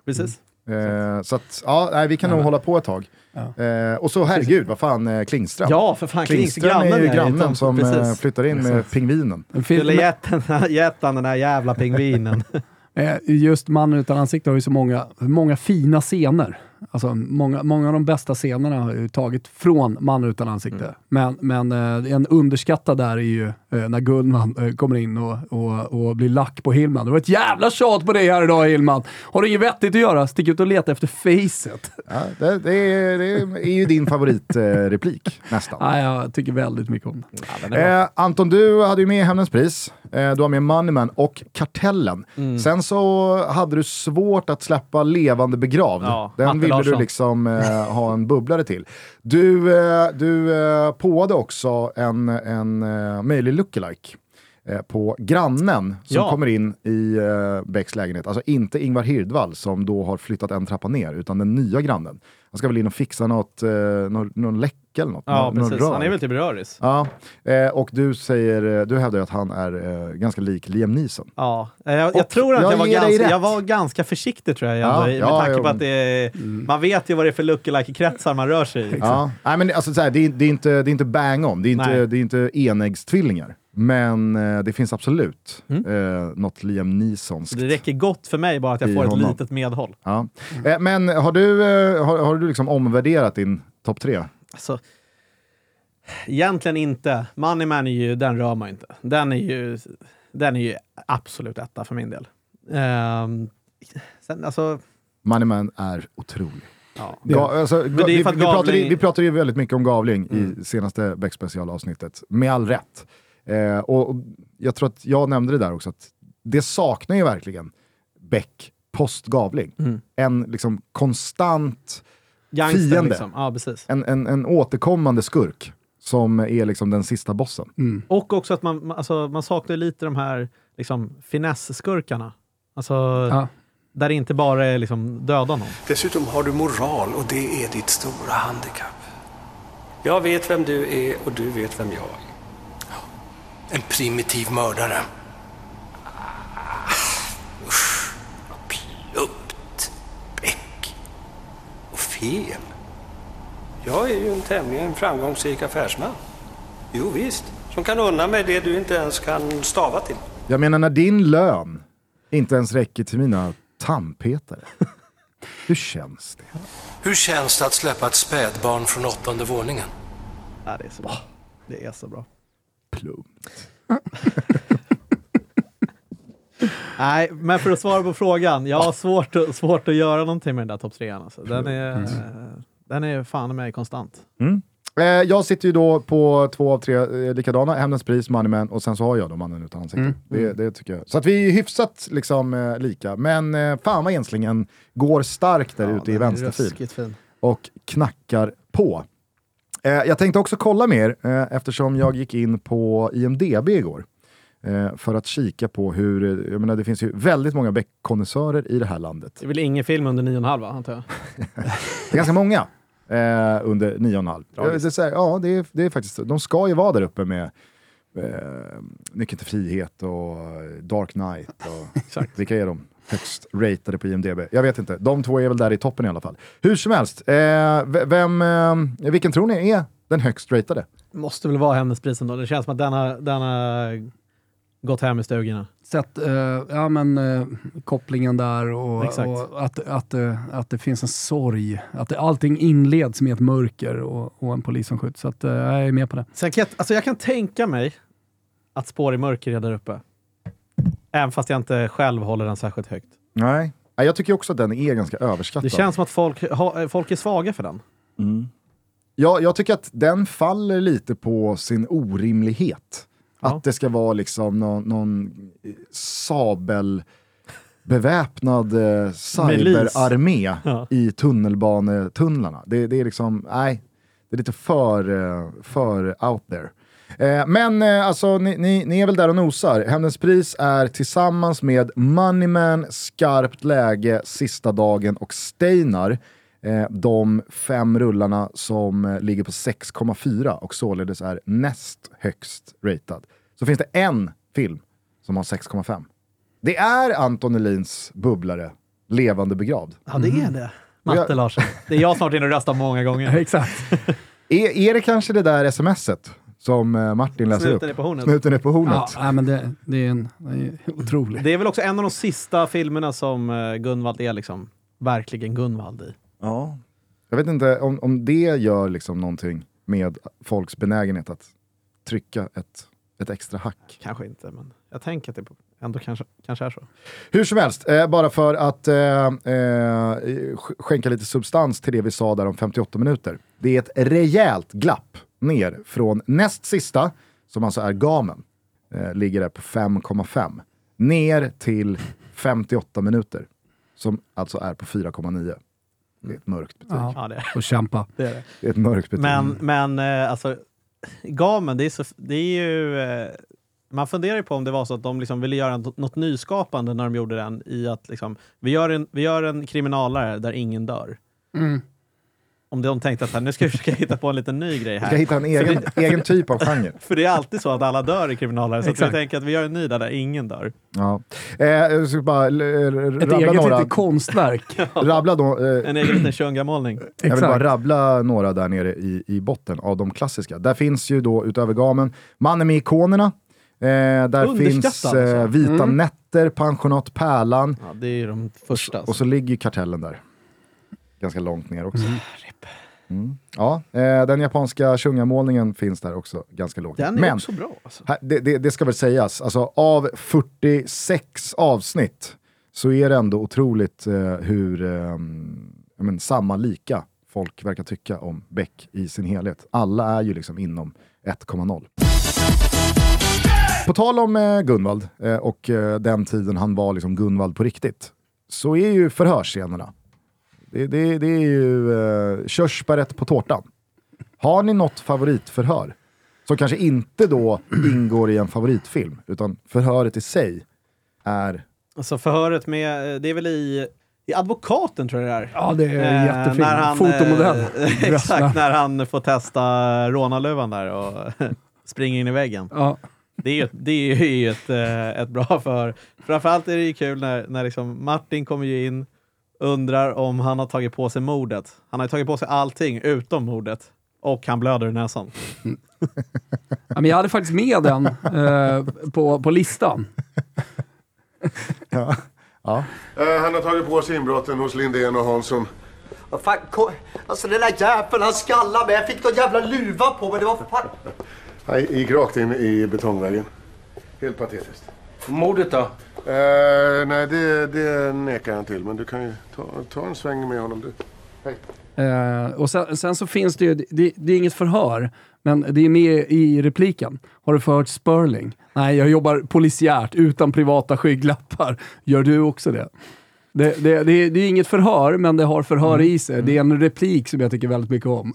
Precis. Eh, så att, ja, nej, vi kan nog hålla på ett tag. Eh, och så herregud, vad fan, eh, Klingström. Ja, för fan. Klings, Klingström är ju här, grannen som eh, precis. flyttar in med pingvinen. Skulle gett den- gett han den där jävla pingvinen. [laughs] eh, just Mannen utan ansikte har ju så många, många fina scener. Alltså, många, många av de bästa scenerna har ju tagit från Mannen utan ansikte. Mm. Men, men eh, en underskattad där är ju eh, när Gullman eh, kommer in och, och, och blir lack på Hillman. Det var ett jävla tjat på dig här idag Hillman. Har du inget vettigt att göra? Stick ut och leta efter facet. Ja, det, det, är, det är ju din favoritreplik, [laughs] nästan. Nej, jag tycker väldigt mycket om. Ja, den bra. Eh, Anton, du hade ju med Hemnens pris. Eh, du har med Moneyman och Kartellen. Mm. Sen så hade du svårt att släppa Levande begravd. Ja, Den ville du liksom eh, ha en bubblare till. Du, eh, du eh, påade också en, en eh, möjlig lookalike eh, På grannen som Ja. kommer in i eh, Becks lägenhet. Alltså inte Ingvar Hirdvall som då har flyttat en trappa ner, utan den nya grannen. Han ska väl in och fixa något, eh, någon, någon läcka eller något. Ja, någon, någon precis. Han rör. är väl typ röris. Ja, eh, och du, säger, eh, du hävdar ju att han är eh, ganska lik Liam Neeson. Ja, eh, jag, jag tror att jag jag, var ganska, jag var ganska försiktig tror jag, Ja, ändå, i- med ja, tanke på att det är, man vet ju vad det är för lookalike-kretsar man rör sig i. Ja. Nej, men alltså, så här, det, är, det, är inte, det är inte bang on, det är inte, Nej. det är inte enäggstvillingar. Men eh, det finns absolut Mm. eh, något Liam Neesonskt. Det räcker gott för mig bara att jag får ett honom. litet medhåll. Ja. Eh, men har du, eh, har, har du liksom omvärderat din topp tre? Alltså, egentligen inte. Moneyman är ju, den rör man inte. Den är ju, den är ju absolut etta för min del. Ehm, sen, alltså, Moneyman är otrolig. ja. Alltså, vi, vi, pratade, Gavling- vi pratade ju väldigt mycket om Gavling Mm. i senaste Beck specialavsnittet, med all rätt. Eh, och, jag tror att jag nämnde det där också, att det saknar ju verkligen Beck post Gavling. Mm. En liksom konstant, Youngster, Fiende. liksom. Ja, precis. en, en, en återkommande skurk som är liksom den sista bossen. Mm. Och också att man, man- alltså, man saknar lite de här liksom, finess-skurkarna. Alltså, Ja. Där det inte bara är liksom, döda någon. Dessutom har du moral och det är ditt stora handikapp. Jag vet vem du är och du vet vem jag är. En primitiv mördare. Usch, plumpt. Bäck. Och fel. Jag är ju en tämligen framgångsrik affärsman. Jo visst, som kan unna mig det du inte ens kan stava till. Jag menar när din lön inte ens räcker till mina tandpetare. [laughs] Hur känns det? Hur känns det att släppa ett spädbarn från åttonde våningen? Ja, det är så bra. Det är så bra. Plumpt. [laughs] Nej, men för att svara på frågan. Jag har svårt, att- svårt att göra någonting med den där topp trean. Alltså. Den, är, Mm. den är fan med konstant. Eh, jag sitter ju då på två av tre eh, likadana, Hämndens pris, Moneyman och sen så har jag då Mannen utan ansikte. Mm. Det, det tycker jag. Så att vi är hyfsat liksom eh, lika. Men eh, fan vad enslingen går starkt där ute i vänsterfil och knackar på. Eh, jag tänkte också kolla mer eh, eftersom jag gick in på IMDB igår. Eh, för att kika på hur, eh, jag menar det finns ju väldigt många Beck-konnässörer i det här landet. Det är väl ingen film under 9,5 va, antar jag? [laughs] Det är ganska många eh, under 9,5. Bra Eh, det är så här, Ja, det är, det är faktiskt De ska ju vara där uppe med eh, Nyckeln till frihet och Dark Knight. Och, [laughs] Exakt. Vilka är de högst ratade på IMDB? Jag vet inte. De två är väl där i toppen i alla fall. Hur som helst, eh, vem, eh, vilken tror ni är den högst ratade? Måste väl vara Hämndensprisen då. Det känns som att den har, den har gått hem i stugorna. Sett eh, ja, men, eh, kopplingen där och, och att, att, eh, att det finns en sorg. Att det, allting inleds med ett mörker och, och en polis som skjuts. Så att, eh, jag är med på det. Sen kan jag, alltså jag kan tänka mig att Spår i mörker är där uppe. Även fast jag inte själv håller den särskilt högt. Nej. Nej, Jag tycker också att den är ganska överskattad. Det känns som att folk, ha, folk är svaga för den. Ja, jag tycker att den faller lite på sin orimlighet. Ja. Att det ska vara liksom någon, någon sabel beväpnad eh, cyberarmé Ja. i tunnelbanetunnlarna. Det, det är liksom, nej, det är lite för, eh, för out there. Eh, men eh, alltså, ni, ni, ni är väl där och nosar. Hämndens pris är tillsammans med Moneyman, Skarpt läge, Sista dagen och Steinar eh, de fem rullarna som ligger på 6,4 och således är näst högst ratad. Så finns det en film som har 6,5. Det är Anton Elins bubblare, Levande begravd. Ja, det är det. Matte jag- Larsson. Det är jag snart inne och röstar många gånger. [laughs] Exakt. Är, är det kanske det där smset som eh, Martin läser Snuten är upp? på hornet. Snuten är på hornet. Ja, men det, det är en det är otrolig. Det är väl också en av de sista filmerna som eh, Gunvald är liksom verkligen Gunvald i. Ja. Jag vet inte om, om det gör liksom någonting med folks benägenhet att trycka ett, ett extra hack. Kanske inte, men jag tänker att det ändå kanske, kanske är så. Hur som helst, eh, bara för att eh, eh, sk- skänka lite substans till det vi sa där om 58 minuter. Det är ett rejält glapp ner från näst sista, som alltså är gamen, eh, ligger där på 5,5. Ner till 58 minuter, som alltså är på 4,9. Det är ett mörkt betyg. Ja, Ja, det, och kämpa. det är det. Det är ett mörkt betyg. Men, men eh, alltså, Gamen, det är, så, det är ju... Eh, man funderar ju på om det var så att de liksom ville göra något, något nyskapande när de gjorde den i att liksom, vi, gör en, vi gör en kriminalare där ingen dör. Mm. Om de tänkte att här, nu ska vi försöka hitta på en liten ny grej Vi ska här. hitta en egen, egen typ av genre. [laughs] För det är alltid så att alla dör i kriminalare, så att vi tänker att vi gör en ny där, där ingen dör. Ja. Eh, jag ska bara l- Ett eget några. litet konstverk. [laughs] Rabbla då, eh, En egen liten Shunga-målning. Jag vill bara rabbla några där nere i, i botten av de klassiska. Där finns ju då utöver gamen Mannen med ikonerna. Eh, där finns alltså. eh, Vita nätter, Pensionat Pärlan Ja, det är ju de första. och så ligger ju Kartellen där. Ganska långt ner också. Ja, eh, den japanska shungamålningen finns där också ganska lågt. Den är Men också bra. Alltså. här, det, det, det ska väl sägas, alltså, av 46 avsnitt så är det ändå otroligt eh, hur eh, men, samma lika folk verkar tycka om Beck i sin helhet. Alla är ju liksom inom 1,0. På tal om eh, Gunvald eh, och den tiden han var liksom Gunvald på riktigt, så är ju förhörsscenerna, det, det, det är ju eh, körsbäret på tårtan. Har ni något favoritförhör? Som kanske inte då ingår i en favoritfilm, utan förhöret i sig är... Alltså förhöret med, det är väl i, i Advokaten tror jag det är. Ja, det är Eh, jättefint. när han, Fotomodell. eh, [laughs] exakt, när han får testa rånarluvan där och [laughs] springer in i väggen. Ja. Det är ju, det är ju ett, eh, ett bra för. Framförallt är det ju kul när, när liksom Martin kommer ju in, undrar om han har tagit på sig mordet. Han har ju tagit på sig allting utom mordet. Och han blöder i näsan. Ja, men jag hade faktiskt med den eh, på, på listan. [laughs] Ja. ja. Eh, han har tagit på sig inbrotten hos Lindén och Hansson. Vad fan, ko- alltså den där jäveln han skallade mig. Jag fick någon jävla luva på mig. Det var för fan... [laughs] Han gick rakt in i betongväggen. Helt patetiskt. Mordet då? Eh, nej, det, det nekar han till. Men du kan ju ta, ta en sväng med honom du. Hej. Eh, och sen, sen så finns det ju, det, det är inget förhör, men det är med i repliken. Har du förhört Sperling? Nej, jag jobbar polisiärt utan privata skygglappar. Gör du också det? Det, det, det, det är inget förhör, men det har förhör i sig. Det är en replik som jag tycker väldigt mycket om.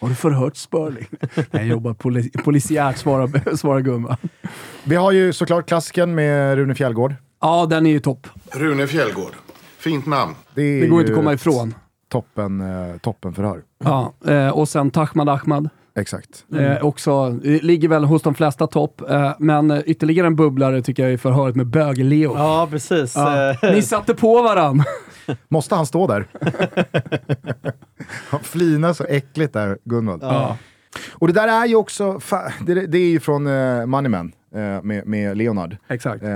Har du förhört Sperling? [laughs] Jag jobbar poli, polisiärt, svarar, [laughs] svarar gumman. Vi har ju såklart klassiken med Rune Fjällgård. Ja, den är ju topp. Rune Fjällgård. Fint namn. är Det går inte att komma ifrån. Toppen, eh, toppenförhör. Ja, eh, och sen Tahmad Ahmad. Exakt. Eh, också, eh, ligger väl hos de flesta topp, eh, men eh, ytterligare en bubblare tycker jag är förhöret med Bög-Leo. Ja, precis. Ja. Eh, Ni satte på varann. [laughs] Måste han stå där? [laughs] han flinar så äckligt där, Gunvald. Ja. Och det där är ju också, det, det är ju från uh, Moneyman eh, med, med Leonard. Exakt. Eh,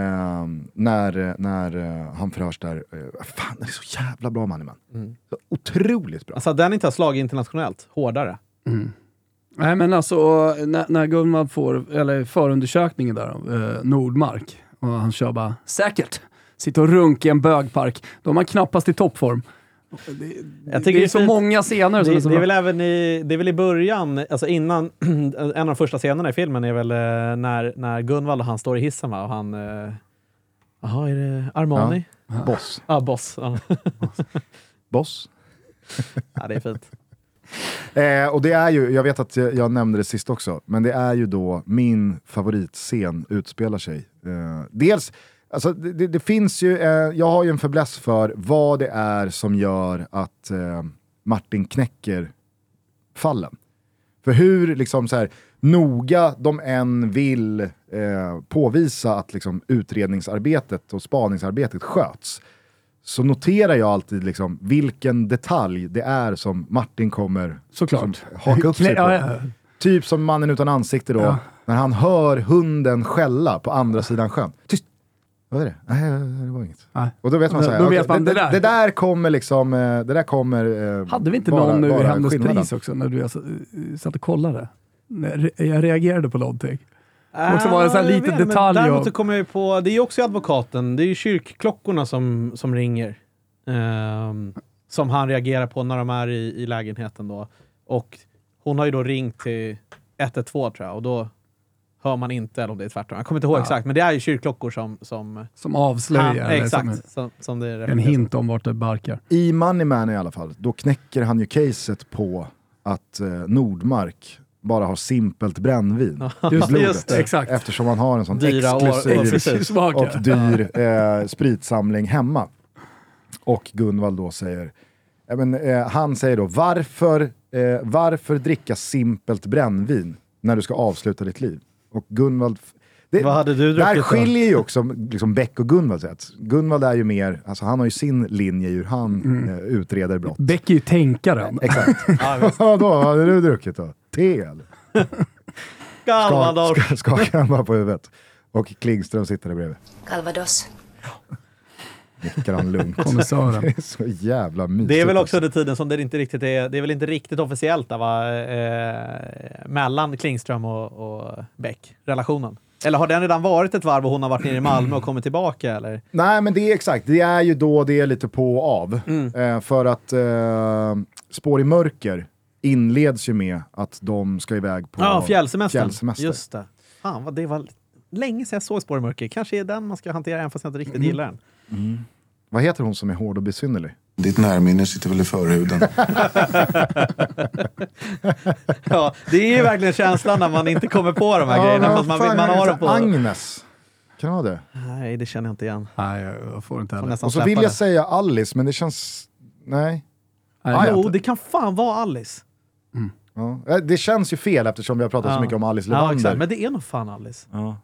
när när eh, han förhörs där. Uh, fan, det är så jävla bra Moneyman. Så otroligt bra. Alltså den inte har slagit internationellt hårdare. Nej men alltså, när, när Gunvald får, eller förundersökningen där av eh, Nordmark, och han kör bara “säkert”, sitter och runkar i en bögpark, då är man knappast i toppform. Det, det det är är så fint. många scener som Det, är så det, är väl även i, det är väl i början, alltså innan, [clears throat] en av de första scenerna i filmen är väl eh, när, när Gunvald och han står i hissen va? och han... eh, Jaha, är det Armani? Boss. Ja, Boss. Ja. Boss. ja, [laughs] det är fint. Eh, och det är ju, jag vet att jag, jag nämnde det sist också, men det är ju då min favoritscen utspelar sig. Eh, dels, alltså det, det, finns ju, eh, jag har ju en fäbless för vad det är som gör att eh, Martin knäcker fallen. För hur liksom så här, noga de än vill eh, påvisa att liksom, utredningsarbetet och spaningsarbetet sköts, så noterar jag alltid liksom, vilken detalj det är som Martin kommer Såklart. som haka upp sig på. Ja, ja. Typ som mannen utan ansikte då, Ja. när han hör hunden skälla på andra sidan sjön. Tyst! Vad är det? Nej, det var inget. Nej. Och då vet man Då- så här, då okej, vet man det, det där. det där kommer liksom, eh, det där kommer eh, Hade vi inte vara- någon nu i Hennes pris också, när du eh, satt och kollade? Jag reagerade på någonting. Också var en sån här Ah, liten vet, men detalj Däremot av- så kommer jag ju på, det är ju också advokaten, det är ju kyrkklockorna som, som ringer. Ehm, som han reagerar på när de är i, i lägenheten då. Och hon har ju då ringt till 112 tror jag och då hör man inte, eller om det är tvärtom. Jag kommer inte ihåg Ja. exakt, men det är ju kyrkklockor som... som Som avslöjar. han, exakt, Som som, som det en refereras hint om vart det barkar. I Moneyman i alla fall, då knäcker han ju caset på att eh, Nordmark bara har simpelt brännvin Just, blodet. just det, exakt. Eftersom han har en sån Dyra exklusiv. Smaka. och dyr eh, spritsamling hemma. Och Gunvald då säger, ja, men, eh, han säger då, varför, eh, varför dricka simpelt brännvin när du ska avsluta ditt liv? Och Gunvald... Det, Vad hade du där då? skiljer ju också liksom Beck och Gunvald åt. Gunvald är ju mer, alltså han har ju sin linje hur han Mm. eh, utreder brott. Beck är ju tänkaren. Exakt. [laughs] Ja. Vadå, [laughs] vad hade du druckit då? Te eller? [laughs] Skak, skakar han bara på huvudet. Och Klingström sitter där bredvid. Calvados. nickar han lugnt. Konnässören. [laughs] Det är så jävla mysigt. Det är väl också alltså. under tiden som det inte riktigt är, det är väl inte riktigt officiellt där, va? Eh, mellan Klingström och, och Beck, relationen. Eller har den redan varit ett varv och hon har varit nere i Malmö och kommit tillbaka? Eller? Nej, men det är exakt. Det är ju då det är lite på och av. Mm. Eh, för att eh, Spår i mörker inleds ju med att de ska iväg på Ja, fjällsemestern. fjällsemester. Just det. Fan, vad det var länge sedan jag såg Spår i mörker. Kanske är den man ska hantera även fast jag inte riktigt Mm. gillar den. Vad heter hon som är hård och besynnerlig? Ditt närminne sitter väl i förhuden. [laughs] Ja, det är ju verkligen känslan när man inte kommer på de här grejerna men fast man, vill, fan man har dem på... Agnes. Kan det vara det? Nej, det känner jag inte igen. Nej, jag- får inte heller. Och så vill det. jag säga Alice, men det känns... Nej. Nej, Ah, ja. Jo, det kan fan vara Alice. Ja. Eh, Det känns ju fel eftersom vi har pratat så Ja. mycket om Alice Ja, Levander. exakt. Men det är nog fan Alice. ja.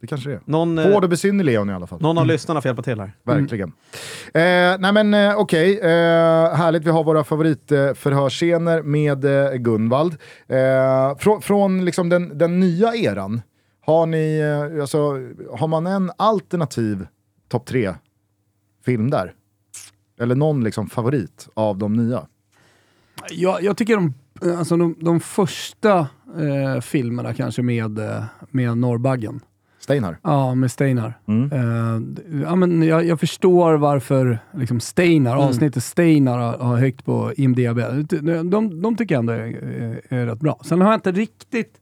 Det kanske det är. Någon, eh, Hård och besynnerlig är hon i alla fall. någon av lyssnarna får hjälpa till här. Verkligen. Eh, nej men eh, okej, eh, härligt. Vi har våra favoritförhörsscener med eh, Gunvald. Eh, från från liksom den, den nya eran, har, ni, eh, alltså, har man en alternativ topp tre film där? Eller någon liksom favorit av de nya? Jag, jag tycker de, alltså de, de första eh, filmerna kanske med, eh, med Norrbaggen. Steinar? Ja, med Steinar. Mm. Eh, ja, men jag, jag förstår varför liksom Steinar, Mm. avsnittet Steinar har, har högt på IMDB. De, de, de tycker jag ändå är, är, är rätt bra. Sen har jag inte riktigt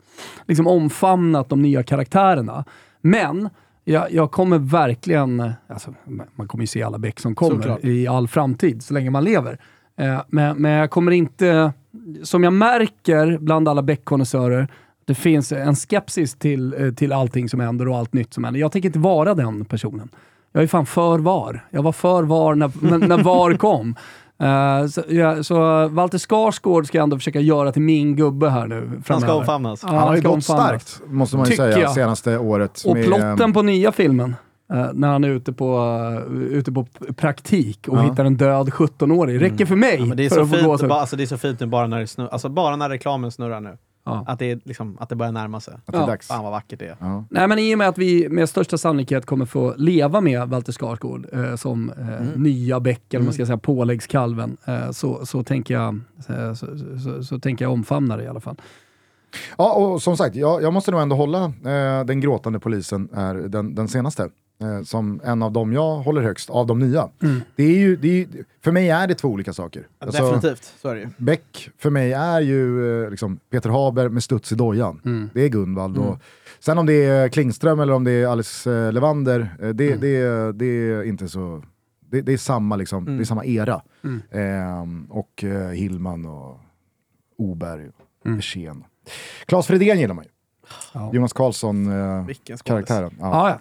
liksom, omfamnat de nya karaktärerna. Men jag, jag kommer verkligen, alltså, man kommer ju se alla Beck som kommer Såklart. i all framtid, så länge man lever. Eh, men, men jag kommer inte, som jag märker bland alla Beck-konnässörer, det finns en skepsis till, eh, till allting som händer och allt nytt som händer. Jag tänker inte vara den personen. Jag är fan för VAR. Jag var för VAR när, när, när VAR kom. [laughs] Eh, så, ja, så Walter Skarsgård ska jag ändå försöka göra till min gubbe här nu Han framöver. ska omfamnas. Ja, Han har ju gått starkt, måste man ju Tycker säga, jag. senaste året. Och med, plotten på nya filmen, eh, när han är ute på, uh, ute på praktik och Ja. hittar en död 17-årig, räcker för mig Ja, men det, är för så att få fint, gåshud. bara, alltså det är så fint nu bara när, det snurrar, alltså bara när reklamen snurrar nu. Ja. Att, det är liksom, att det börjar närma sig. Att det är dags. Fan vad vackert det är. Nej, men i och med att vi med största sannolikhet kommer få leva med Walter Skarsgård eh, som eh, Mm. nya Beck, eller man ska säga påläggskalven, eh, så, så, tänker jag, eh, så, så, så tänker jag omfamna det i alla fall. Ja, och som sagt, jag, jag måste nog ändå hålla eh, Den gråtande polisen, är den, den senaste, eh, som en av dem jag håller högst, av de nya. Det är ju, det är ju, för mig är det två olika saker. Alltså, Definitivt, så är det ju. Beck för mig är ju eh, liksom, Peter Haber med studs i dojan. Det är Gunvald. Och, sen om det är Klingström eller om det är Alice eh, Levander, eh, det, det, det är inte så... Det, det är samma, liksom, det är samma era. Ehm, och eh, Hillman och Oberg och Mm. Wirsén. Claes Fredén gillar man ju. Ja. Jonas Karlsson, eh, Vilken skådis. karaktären. Ja,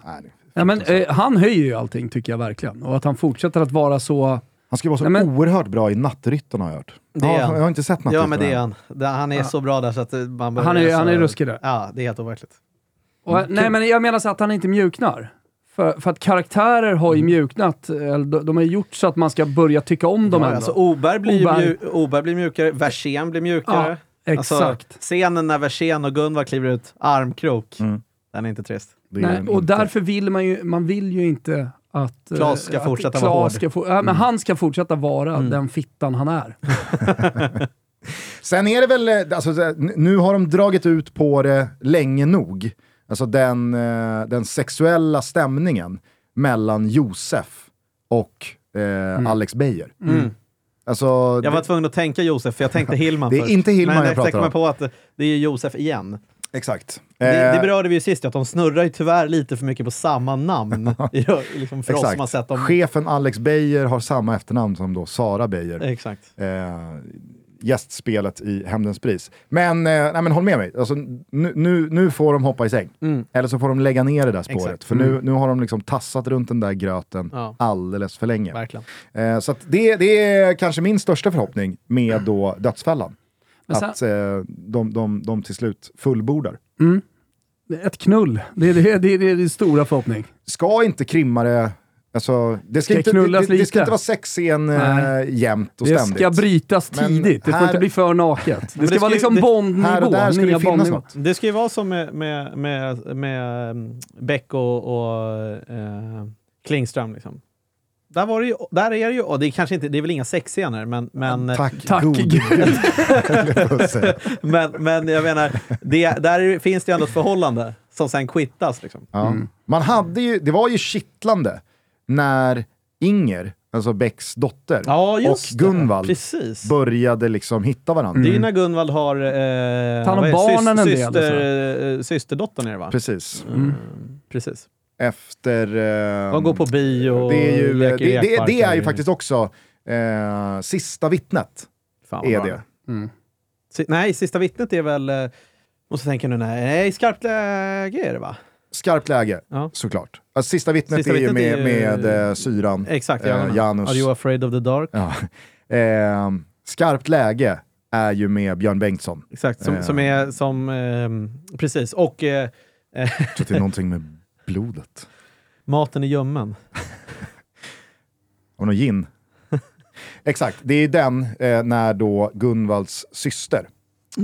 ja. Ja, men, eh, han höjer ju allting tycker jag verkligen. Och att han fortsätter att vara så... han ska vara så nej, men- oerhört bra i Nattryttarna har jag hört. Det är ja, han. jag har inte sett Nattryttarna. Ja men det är han. Det- Han är så bra där så att eh, man börjar Han är, han är ruskig där. Ja, det är helt overkligt. Och, nej, men jag menar så att han inte mjuknar. För, för att karaktärer har ju mjuknat. Eller de, de har gjort så att man ska börja tycka om dem Ja, ändå. alltså, Oberg, blir Oberg. Mju- Oberg blir mjukare, Versén blir mjukare. Ja, Alltså, exakt. scenen när Versén och Gunvar kliver ut, armkrok, Mm. den är inte trist. Nej, och inte. därför vill man ju, man vill ju inte att... eh, Claes ska att fortsätta Claes vara hård. Ska få, ja, men han ska fortsätta vara Mm. den fittan han är. [laughs] Sen är det väl, eh, alltså, nu har de dragit ut på det länge nog. Alltså den, eh, den sexuella stämningen mellan Josef och eh, Alex Beijer. Mm. Alltså, Jag var det, tvungen att tänka Josef, för jag tänkte Hillman [laughs] Det är först. inte Hillman Men jag pratar om. på att det är Josef igen. Exakt. Det, det Eh, berörde vi ju sist, att de snurrar ju tyvärr lite för mycket på samma namn. [laughs] [laughs] I- liksom för oss som har sett dem. Chefen Alex Beijer har samma efternamn som då Sara Beijer. Exakt. eh, gästspelet i Hämndens pris. Men, eh, nej, men håll med mig, alltså, nu, nu, nu får de hoppa i säng. Mm. Eller så får de lägga ner det där spåret. Exakt. För nu, nu har de liksom tassat runt den där gröten Ja. alldeles för länge. Eh, så det, det är kanske min största förhoppning med då Dödsfällan. Sen- att eh, de, de, de till slut fullbordar. Ett knull, det är det, det, är, det är din stora förhoppning. Ska inte krimmare... Alltså, det, ska Ska inte, det, det, det ska inte vara sexscen Nej. jämt och Det ständigt. ska brytas Men tidigt, det får här- inte bli för naket. Det det ska ska vara liksom det- Bondnivå, här och där ska det finnas något. Det ska ju vara som med, med, med, med Beck och, och eh, Klingström. Liksom. Där, var det ju, där är det ju, och det är kanske inte, det är väl inga sexscener, men, men, Tack, Tack gode Gud. gud. [laughs] men, men jag menar, det, där finns det ju ändå ett förhållande som sen quittas. Liksom. Ja. Man hade ju, det var ju kittlande när Inger, alltså Becks dotter, Ja, och. Gunvald Precis. började liksom hitta varandra. Det är ju när Gunvald har... Eh, är det? barnen en del och syster, Systerdottern är det va? Precis. Mm. Precis. Efter... Eh, De går på bio och det är ju, det, leker i det, det är ju faktiskt också eh, sista vittnet. Fan, Är bra. det. Si- Nej, Sista vittnet är väl... Eh, måste tänka nu, nej, skarpt läge är det va? Skarpt läge, Ja. såklart. Alltså, sista vittnet Sista är ju med, är ju- med eh, syran. Exakt, Eh, ja, Janus. Are you afraid of the dark? Ja. [laughs] Eh, skarpt läge är ju med Björn Bengtsson. Exakt, som, Eh. som är som... precis, och eh, Jag tror att det är någonting med blodet. maten i ljummen. Och någon gin. [laughs] Exakt, det är den eh, när då Gunvalds syster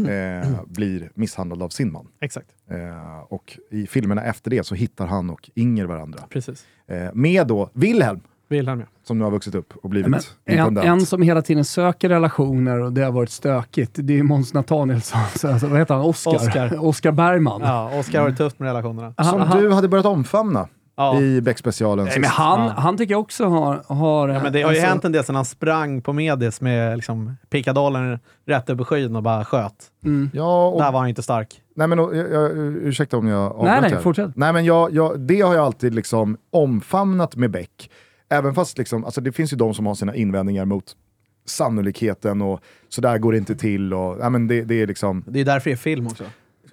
eh, [clears throat] blir misshandlad av sin man. Exakt, Eh, och i filmerna efter det så hittar han och Inger varandra. precis. Eh, med då Wilhelm, Wilhelm ja. som nu har vuxit upp och blivit Men en, intendant. en som hela tiden söker relationer och det har varit stökigt, det är Måns Nathanielsson. [laughs] Så, alltså, vad heter han? Oscar? Oscar. [laughs] Oscar Bergman. Ja, Oskar har det tufft med relationerna. Som Han- du hade börjat omfamna Ja. i Beck-specialen Nej, men han, Ja. han tycker jag också har... har Ja, men det har ju alltså- hänt en del sedan han sprang på Medis med liksom, pickadollen rätt över skyn och bara sköt. Mm. Ja, och Där var han inte stark. Nej men och, jag, jag, ursäkta om jag avbröt nej, här. fortsätt. Nej men jag, jag, det har jag alltid liksom omfamnat med Beck. Även fast liksom, alltså det finns ju de som har sina invändningar mot sannolikheten och så där går det inte till och ja, men det, det är liksom Det är därför det är film också.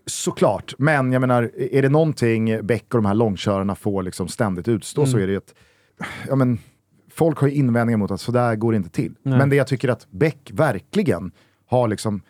såklart. Men jag menar, är det någonting Beck och de här långkörarna får liksom ständigt utstå så är det ju att ja, men, folk har ju invändningar mot att så där går det inte till. Nej. Men det jag tycker att Beck verkligen har liksom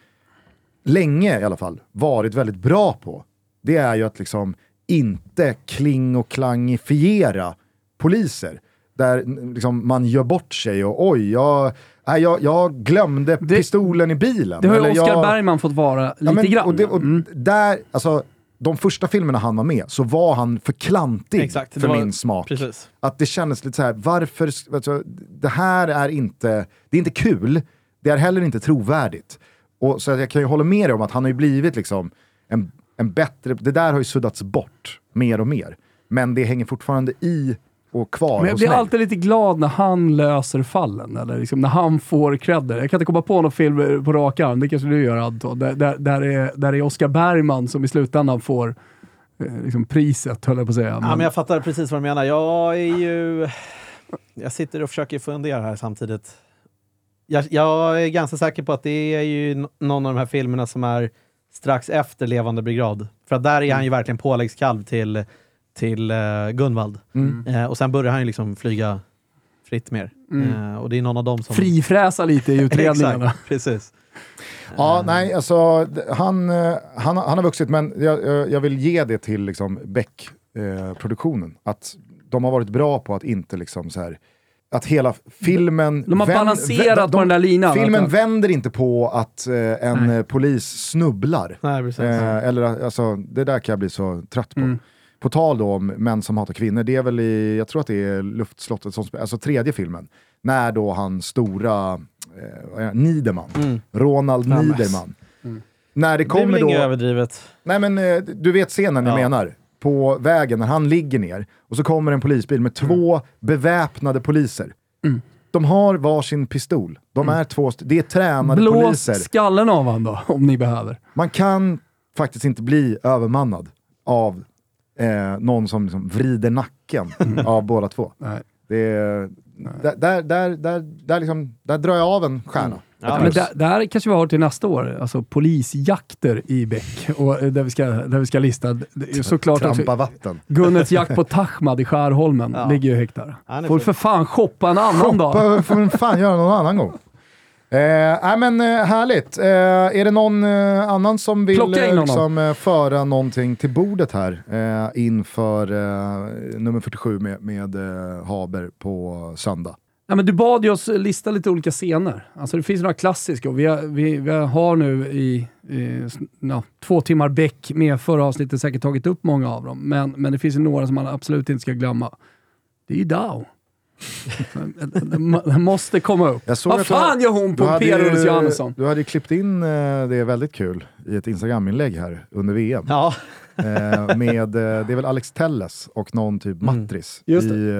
länge i alla fall varit väldigt bra på, det är ju att liksom inte kling och klangifiera poliser. Där liksom, man gör bort sig och oj, jag, nej, jag, jag glömde Det- pistolen i bilen. Det har ju Oscar jag, Bergman fått vara lite Ja, men, grann. Och det, och Mm. där, alltså, de första filmerna han var med så var han för klantig Exakt, för var- min smak. Precis. Att det kändes lite så här, varför, alltså, det här är inte, det är inte kul, det är heller inte trovärdigt. Och, så jag kan ju hålla med dig om att han har ju blivit liksom en, en bättre, det där har ju suddats bort mer och mer. Men det hänger fortfarande i och kvar Men jag blir alltid lite glad när han löser fallen, eller liksom när han får credder. Jag kan inte komma på någon film på rak arm, det kanske du gör Anton, där, där, där, är, där är Oscar Bergman som i slutändan får eh, liksom priset, höll jag på att säga. Ja, men jag fattar precis vad du menar. Jag är ju... Jag sitter och försöker fundera här samtidigt. Jag, jag är ganska säker på att det är ju någon av de här filmerna som är strax efter Levande brigad. För att där är han ju verkligen påläggskalv till, till uh, Gunvald. Mm. Eh, och sen börjar han ju liksom flyga fritt mer. Eh, och det är någon av dem som... Frifräsa lite i [laughs] utredningarna. Exakt, precis. Ja, nej, alltså han, eh, han, han har vuxit, men jag, jag vill ge det till liksom Beck-produktionen. att de har varit bra på att inte liksom så här att hela filmen... De har vänd- balanserat vä- på den där linan, Filmen vänder inte på att eh, en Nej. eh, polis snubblar. Nej, precis. Eh, eller alltså, det där kan jag bli så trött på. Mm. På tal då om män som hatar kvinnor, det är väl i, jag tror att det är Luftslottet som alltså tredje filmen. När då han stora, eh, det? Niederman, Mm. Ronald Ja, Niederman. Mm. När det Det kommer väl då... överdrivet. Nej men eh, du vet scenen jag Ja. menar. På vägen när han ligger ner och så kommer en polisbil med två beväpnade poliser. Mm. De har varsin pistol. De är två, det är tränade Blås poliser. skallen av han då, om ni behöver. Man kan faktiskt inte bli övermannad av eh, någon som liksom vrider nacken av båda två. Nej. Det är, där, där, där, där, där, liksom, där drar jag av en stjärna. Ja, Men där, där kanske vi har till nästa år, alltså polisjakter i Beck, och, eh, där, vi ska, där vi ska lista. Såklart Trampa vatten. Gunnets jakt på [laughs] Tahmad i Skärholmen Ja. ligger ju högt där. Får för fan shoppa en annan dag. Shoppa får man fan göra någon annan gång. Eh, nej men eh, härligt. Eh, är det någon eh, annan som vill eh, liksom, eh, föra någonting till bordet här eh, inför nummer 47 med, med Haber på söndag? Ja, men du bad ju oss lista lite olika scener. Alltså det finns några klassiska och vi har, vi, vi har nu i s- ja, två timmar Beck med förra avsnittet säkert tagit upp många av dem. Men, men det finns ju några som man absolut inte ska glömma. Det är ju Dow. Den måste komma upp. Vad fan gör hon på ju- Johannesson? Du hade ju klippt in eh, det väldigt kul i ett Instagram-inlägg här under VM. Ja, Eh, med, eh, det är väl Alex Telles och någon typ matris Mm. Just i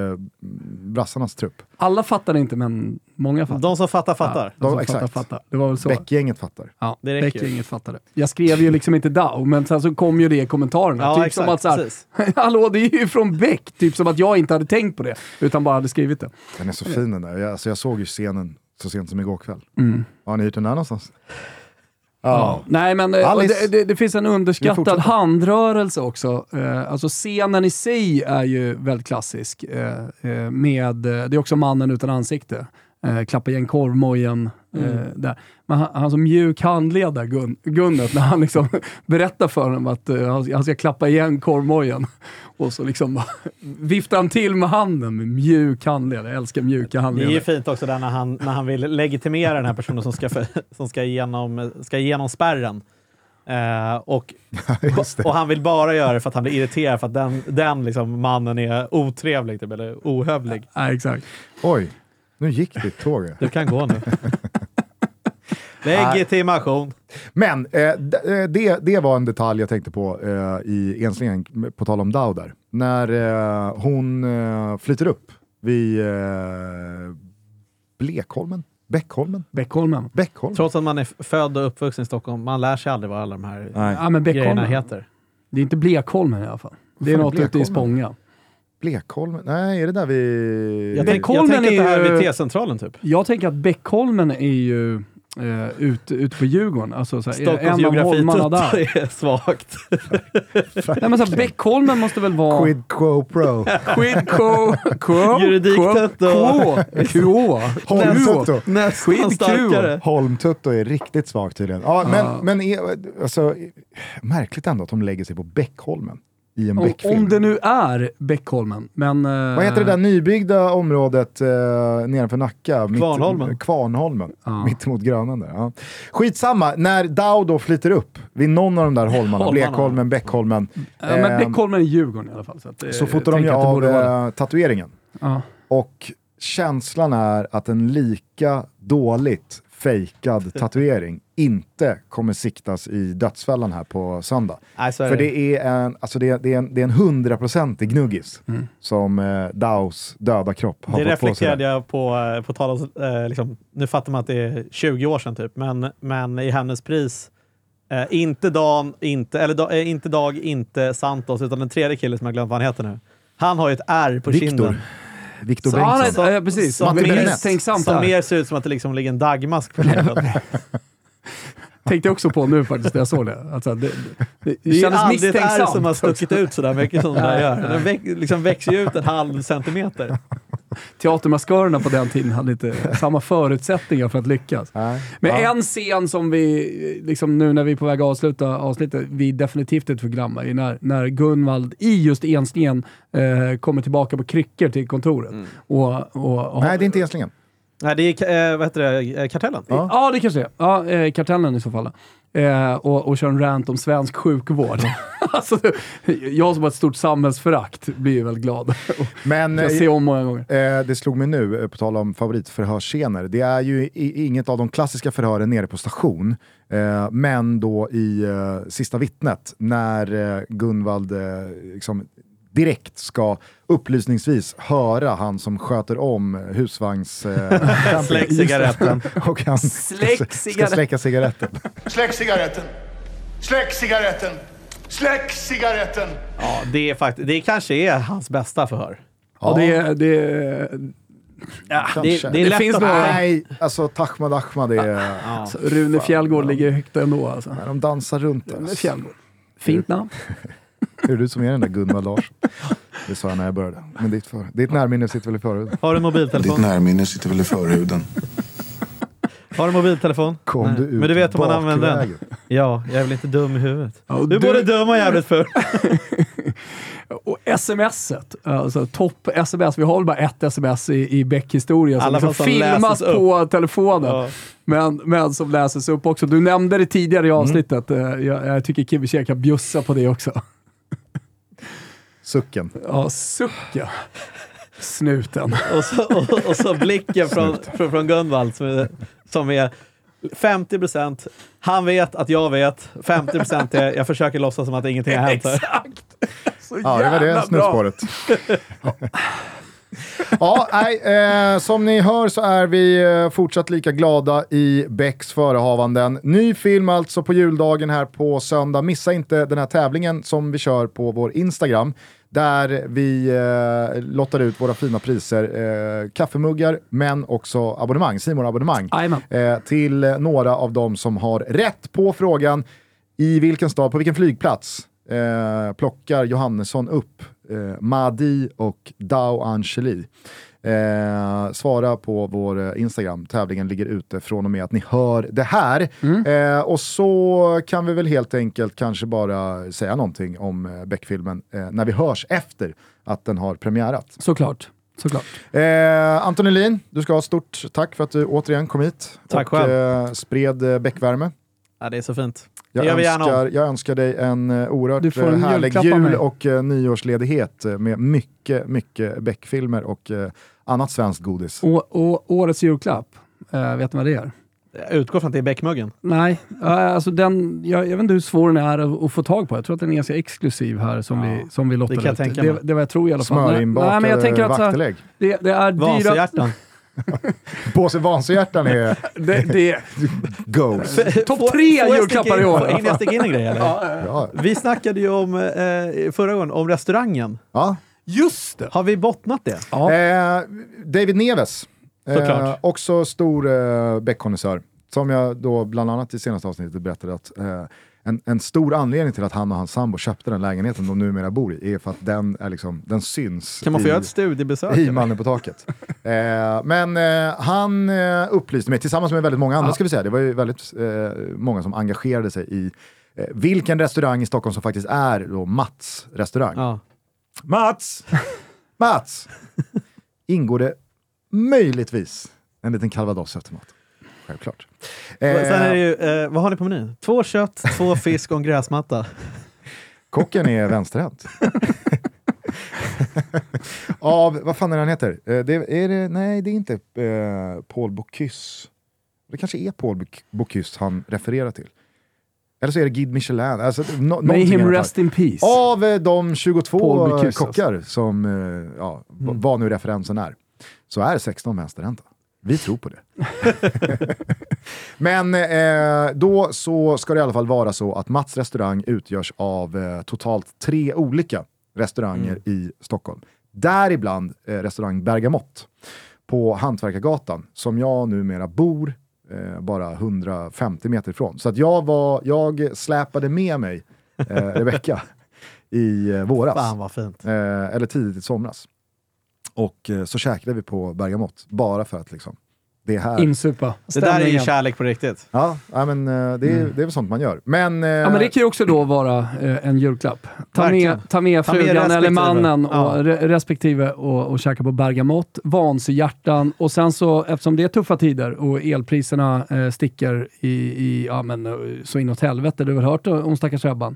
brassarnas trupp. Alla fattar inte, men många fattar. de som fattar fattar. Ja, de som De- fattar, exakt. fattar. Det var väl så. Bäckgänget fattar. Ja, Det. Bäckgänget fattade. Jag skrev ju liksom inte DAO, men sen så kom ju det i kommentarerna. Ja, typ exakt, som att såhär, [laughs] hallå det är ju från Beck. Typ som att jag inte hade tänkt på det, utan bara hade skrivit det. Den är så fin den där. Jag, alltså, jag såg ju scenen så sent som igår kväll. Mm. Har ni gjort den där någonstans? Ja. Nej, men eh, det, det, det finns en underskattad handrörelse också. Eh, alltså scenen i sig är ju väldigt klassisk. Eh, eh, med, eh, det är också mannen utan ansikte. Eh, klappa igen korvmojen. Eh, där. Men han, han som mjuk handled där, Gun, Gunnet, när han liksom [laughs] berättar för honom att eh, han, ska klappa igen korvmojen. [laughs] Och så liksom [laughs] viftar han till med handen med mjuk handled. Jag älskar mjuka Det är ju handleder. fint också där när han, när han vill legitimera den här personen som ska, för, som ska, igenom, ska igenom spärren. Eh, och, och han vill bara göra det för att han blir irriterad för att den, den liksom mannen är otrevlig typ, eller ohövlig. Ja, exakt. Oj, nu gick ditt tåg. [laughs] Du kan gå nu. [laughs] Legitimation. Men eh, eh, det, det var en detalj jag tänkte på eh, i enslingen, på tal om Dow där. När eh, hon eh, flyter upp vid eh, Blekholmen? Bäckholmen? Beckholmen. Bäckholmen? Trots att man är född och uppvuxen i Stockholm, man lär sig aldrig vad alla de här Nej, Ja, men grejerna Beckholmen. heter. Det är inte Blekholmen i alla fall. Det är fan något ute i? Spånga. Blekholmen? Nej, är det där vi... Jag, tänk, jag tänker är inte här ju- vid T-centralen typ. Jag tänker att Beckholmen är ju eh, ute ut på Djurgården. Alltså, så här, Stockholms en av holmarna där. [laughs] är svagt. Nej, men så här, Beckholmen måste väl vara... Quid quo pro. Quid quo... quo Juridiktetto. Quo. Quo. Holmtutto. Nästan Quid starkare. Holmtutto är riktigt svag tydligen. Ja, men, Ja. men är, alltså, märkligt ändå att de lägger sig på Bäckholmen i en Om, Bäckfilm. om det nu är Beckholmen, men... eh, Vad heter det där nybyggda området eh, nedanför Nacka? Mitt- Kvarnholmen. Kvarnholmen, Ja. mittemot Grönan där. Ja. Skitsamma, när Dow då flyter upp vid någon av de där holmarna, Holmarna. Blekholmen, Bäckholmen, Ja, men eh, Beckholmen är Djurgården i alla fall. Så, att, eh, så fotar de ju av eh, tatueringen. Ja. Och känslan är att en lika dåligt fejkad [laughs] tatuering inte kommer siktas i dödsfällan här på söndag. Nej, För det. det är en, alltså det är, det är en, det är en hundraprocentig gnuggis Mm. som eh, Daus döda kropp har Det fått på sig. reflekterade jag på, eh, på tal om, eh, liksom, nu fattar man att det är 20 år sedan typ, men, men i hennes pris, eh, inte, Dan, inte, eller, da, eh, inte Dag, inte Santos, utan den tredje killen som jag glömt vad han heter nu. Han har ju ett R på Viktor. kinden. Viktor Bengtsson. nej, ja, precis. Som, misstänksamt som mer ser ut som att det liksom ligger en dagmask på. [laughs] Tänkte jag också på nu faktiskt när jag såg det. Alltså, det, det, det, Det är kändes aldrig ett R misstänksamt. som har stuckit ut sådär mycket som den där gör. [laughs] Den väx, liksom växer ju ut en halv centimeter. [laughs] Teatermaskörerna på den tiden hade inte [laughs] samma förutsättningar för att lyckas. Nej. Men Ja. en scen som vi, liksom nu när vi är på väg att avsluta avsnittet, vi definitivt inte får glömma, är när, när Gunvald i just Enslingen eh, kommer tillbaka på kryckor till kontoret. Och, och, och, Nej, det är inte Enslingen. Nej, det är eh, vad heter det, Eh, Kartellen. Ja. Ja, det kanske det är. Ja, eh, Kartellen i så fall. Eh, och, och kör en rant om svensk sjukvård. [laughs] alltså, jag som har ett stort samhällsförakt blir ju väldigt glad. [laughs] Men jag eh, ser om många gånger. eh, det slog mig nu, eh, på tal om favoritförhörsscener. Det är ju i, inget av de klassiska förhören nere på station, eh, men då i eh, Sista vittnet, när eh, Gunvald eh, liksom direkt ska upplysningsvis höra han som sköter om husvagns... Eh, [laughs] Släck cigaretten. [laughs] och han Släck ska, ska släcka cigaretten. Släck cigaretten! Släck cigaretten! Släck cigaretten! Ja, det, är fakt- det kanske är hans bästa förhör. Ja, det, är- det, är- Ja, det, det är Det lätt finns att... några- Nej, alltså Tahmad Ahmad är... Ja. alltså, Rune Fjällgård ligger högt ändå. Alltså. När de dansar runt där. Fjällgård. Fint namn. [laughs] Är det du som är den där Gunvald Larsson? Det sa jag när jag började. Men ditt, för, ditt närminne sitter väl i förhuden? Har du Ditt mobiltelefon? närminne sitter väl i förhuden. Har du mobiltelefon? Kom Nej. du ut Men du vet hur man använder den? Ja, jag är väl inte dum i huvudet. Ja, Du är både dum och jävligt full. Och smset, alltså topp sms. Vi har väl bara ett sms i, i Beck-historia som liksom som filmas läses upp. på telefonen. Ja. Men, men som läses upp också. Du nämnde det tidigare i avsnittet. Eh, Jag, jag tycker Kivichek kan bjussa på det också. Sucken. Ja, sucka. Snuten. Och så, och, och så blicken från, från, från Gunvald som är, som är 50 procent. Han vet att jag vet. 50 procent är jag försöker låtsas som att ingenting har hänt. här. Exakt! Så Ja, det var det jävla snusspåret. Ja, nej, eh, som ni hör så är vi eh, fortsatt lika glada i Becks förehavanden. Ny film alltså på juldagen här på söndag. Missa inte den här tävlingen som vi kör på vår Instagram. Där vi eh, lottar ut våra fina priser, eh, kaffemuggar men också abonnemang, simon abonnemang eh, till några av dem som har rätt på frågan i vilken stad, på vilken flygplats eh, plockar Johannesson upp eh, Madi och Dao Angeli. Eh, svara på vår eh, Instagram, tävlingen ligger ute från och med att ni hör det här. Eh, och så kan vi väl helt enkelt kanske bara säga någonting om eh, Beck-filmen eh, när vi hörs efter att den har premiärat. Såklart. Såklart. Eh, Anton Elin, du ska ha stort tack för att du återigen kom hit Tack och själv. eh, spred eh, Beck-värme. Ja, det är så fint. Det Jag gärna önskar, jag önskar dig en uh, Du oerhört får en eh, härlig jul mig. och uh, nyårsledighet eh, med mycket, mycket Beck-filmer och eh, annat svenskt godis. Och, och årets julklapp, eh, vet ni vad det är? Jag utgår från att det är Beckmuggen. Nej, eh, alltså den, jag, jag vet inte hur svår den är att, att få tag på. Jag tror att den är ganska exklusiv här som, vi, som vi lottar det kan jag ut. tänka det, mig. det är vad jag tror i alla fall. Jag Smörinbakade vaktelägg. det, det är dyra... [laughs] Påse Vansahjärtan är Det, det, [laughs] goes. Topp tre julklappar i år. Hinner jag sticka in en grej eller? Ja. Vi snackade ju om, eh, förra gången om restaurangen. Ja. just det! Har vi bottnat det? Ja. Eh, David Neves, eh, Såklart. också stor eh. Som jag då bland annat i senaste avsnittet berättade att eh, en, en stor anledning till att han och hans sambo köpte den lägenheten de numera bor i är för att den, är liksom, den syns Kan man få i, göra ett studiebesök? i? Mannen på taket. [laughs] eh, men eh, han eh, upplyste mig, tillsammans med väldigt många andra ska vi säga, det var ju väldigt eh, många som engagerade sig i eh, vilken restaurang i Stockholm som faktiskt är då Mats restaurang. Ja. Mats! Mats! [laughs] Ingår det möjligtvis en liten calvados efter Självklart. Sen är det Eh, ju, eh, vad har ni på menyn? Två kött, två [laughs] fisk och en gräsmatta. kocken är vänsterhänt. [laughs] Av, vad fan är det han heter? Eh, det, är det, nej, det är inte eh, Paul Bocuse. Det kanske är Paul Boc- Bocuse han refererar till. Eller så är det Guide Michelin. Alltså, no, May him rest in peace. Av eh, de 22 Paul Bocuse, alltså. kockar som, eh, ja, v- Mm. vad nu referensen är, så är 16 vänsterhänta. Vi tror på det. [laughs] Men eh, då så ska det i alla fall vara så att Mats restaurang utgörs av eh, totalt tre olika restauranger Mm. i Stockholm. Däribland eh, restaurang Bergamott på Hantverkargatan som jag numera bor eh, bara 150 meter ifrån. Så att jag, var, jag släpade med mig eh, Rebecka [laughs] i eh, våras. Fan vad fint. Eh, eller tidigt i somras. Och eh, så käkade vi på Bergamott, bara för att liksom, det är här. Insupa. Det där är ju kärlek på riktigt. ja, ja, men eh, det, är, Mm. det är väl sånt man gör. Men, eh, Ja, men det kan ju också då vara en julklapp. Ta med, ta med Ta med frugan eller respektive. mannen och, Ja. re, respektive och, och käka på Bergamott, Vansöhjärtan och sen så, eftersom det är tuffa tider och elpriserna eh, sticker i, i, ja men så inåt helvete. Du har väl hört om stackars Ebban?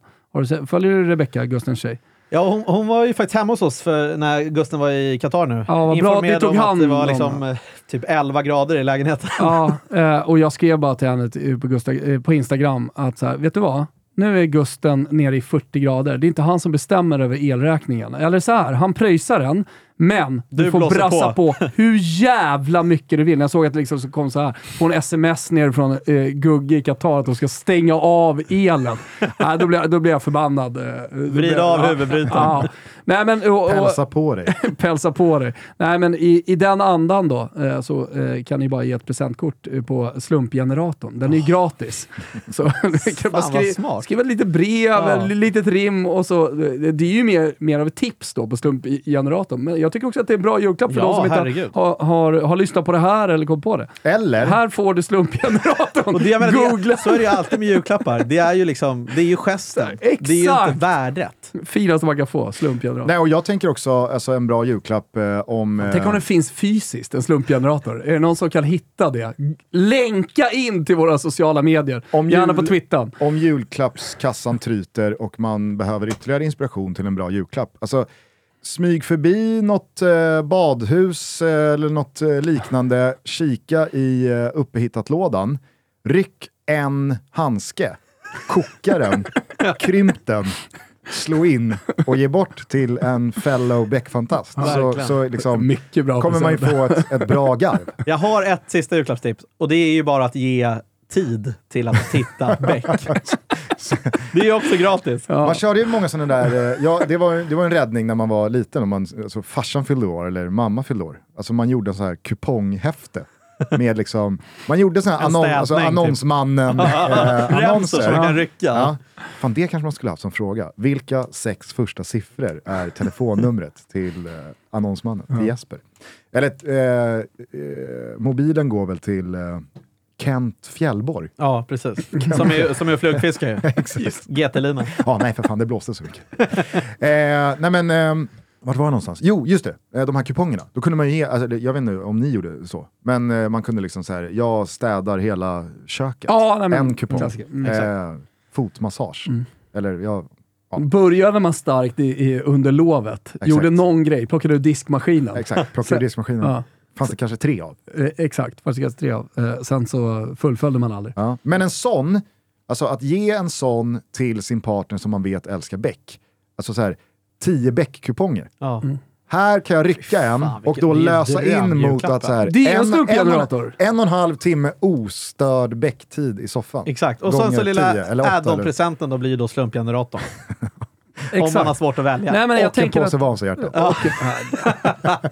Följer du Rebecka, Gustens tjej? Ja, hon, hon var ju faktiskt hemma hos oss för när Gusten var i Qatar nu. Ja, vad bra att ni tog om att hand det var liksom, eh, typ 11 grader i lägenheten. Ja, [laughs] eh, och jag skrev bara till henne t- på, Gusta, eh, på Instagram att så här, vet du vad? Nu är Gusten nere i 40 grader. Det är inte han som bestämmer över elräkningen. Eller så här, han pröjsar den, men du, Du får brassa på. på. [laughs] hur jävla mycket du vill. Jag såg att det liksom kom så här, på en sms ner från eh, Gugge i Qatar att de ska stänga av elen. [laughs] Nej, då, blir, jag- då blir jag förbannad. eh, Vrid av ja, huvudbrytaren. Ja. Nej, men, och, och, Hälsa på dig. [laughs] pälsa på dig. Nej, men i, i den andan då eh, så eh, kan ni bara ge ett presentkort eh, på slumpgeneratorn. Den är ju gratis. Så kan bara Fan, vad skri- smart. skriva lite brev, Ja. ett litet rim och så. Det, det är ju mer, mer av ett tips då på slumpgeneratorn. Men jag tycker också att det är en bra julklapp för Ja, de som inte herregud. har, har, har lyssnat på det här eller kom på det. Eller, Här får du slumpgeneratorn. Och det, jag menar, Googla! det, så är det ju alltid med julklappar. Det är ju liksom, det är ju gesten. Det är ju Exakt. inte värdet. Finaste man kan få, slumpgeneratorn. nej, och jag tänker också alltså, en bra julklapp eh, om... eh, Tänk om det finns fysiskt, en slumpgenerator. Är det någon som kan hitta det? Länka in till våra sociala medier. Om Gärna jul- på Twittern. om julklappskassan tryter och man behöver ytterligare inspiration till en bra julklapp. Alltså, smyg förbi något eh, badhus eh, eller något eh, liknande, kika i eh, uppehittat-lådan, ryck en handske, koka den, [laughs] krymp den, slå in och ge bort till en fellow Beck-fantast. Så, Verkligen. så liksom, Mycket bra kommer man ju present. få ett, ett bra garv. [laughs] Jag har ett sista julklappstips och det är ju bara att ge tid till att titta [laughs] Beck. Det är ju också gratis. Man körde ju många sådana där, eh, ja, det, var, det var en räddning när man var liten, om man, alltså, farsan fyllde år eller mamma fyllde år. Alltså man gjorde en sån här kuponghäfte. Med liksom, man gjorde sån här En annon, alltså typ. annonsmannen [laughs] eh, Remsor annonser. som kan rycka. Ja. Fan, det kanske man skulle haft som fråga. Vilka sex första siffror är telefonnumret till eh, annonsmannen, till Jesper? Eller eh, eh, mobilen går väl till eh, Kent Fjällborg? Ja, precis. [laughs] Som är, som är flugfiskare. [laughs] GT-lina. Ja, nej för fan, det blåste så mycket. [laughs] eh, nej men, eh, vart var jag någonstans? Jo, just det, eh, de här kupongerna. Då kunde man ju ge, alltså, jag vet inte om ni gjorde så, men eh, man kunde liksom så här, jag städar hela köket. Ja, nej, men- en kupong. Mm, eh, fotmassage. Eller ja, ja, Började man starkt i, i, under lovet, gjorde någon grej, plockade ur diskmaskinen. exakt. Plockade ur diskmaskinen. Ja. Fanns det kanske tre av. Eh, exakt, fanns det ganska tre av. Eh, sen så fullföljde man aldrig. Ja. Men en sån, alltså att ge en sån till sin partner som man vet älskar Beck, alltså så här, 10 Beck-kuponger. Ja. Här kan jag rycka en fan, och då lösa in mot att så här, Det är en en, en, en och en halv timme ostörd bäcktid i soffan. Exakt. Och sen så lilla 10 eller åtta, eller- add-on-presenten då blir ju då slumpgeneratorn. [laughs] Om Exakt. man har svårt att välja. Nej, men jag och en tänker påse att... Vansinhjärta. [laughs]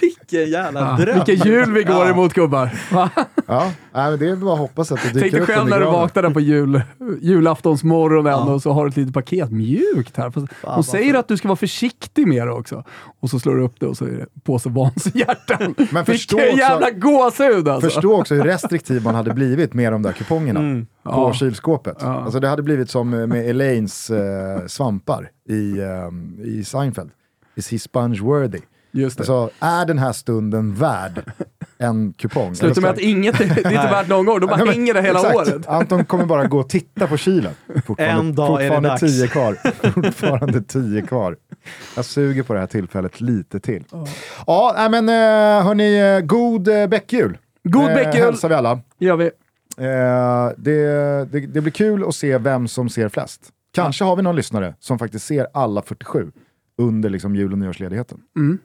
Vilken jävla Ja, dröm! vilken jul vi går Ja. emot gubbar. Va? Ja, nej, men det är bara att hoppas att det dyker Tänk dig själv när du vaknar där på jul, julaftonsmorgonen och så har du ett litet paket mjukt här. Fast Hon vad säger att du ska vara försiktig med det också. Och så slår du upp det och så är det påse Vansinhjärtan. [laughs] Men förstå Vilken också- jävla gåshud alltså! Förstå också hur restriktiv man hade blivit med de där kupongerna Mm. på Ja. kylskåpet. Ja. Alltså det hade blivit som med Elaines eh, svampar i, eh, i Seinfeld. Is he sponge-worthy? Just det. Alltså, är den här stunden värd en kupong? Slutar med att inget, det är inte värt någon gång, de bara Nej, men hänger det hela exakt. året. Anton kommer bara gå och titta på. Fortfarande, En dag är det dags. tio kvar. fortfarande tio kvar. Jag suger på det här tillfället lite till. Ja, nej men eh, hörni, eh, god eh, bäckjul. God bäckjul! hälsar vi alla. gör vi. Eh, det, det, det blir kul att se vem som ser flest. Kanske har vi någon lyssnare som faktiskt ser alla 47 under liksom jul och nyårsledigheten. Vore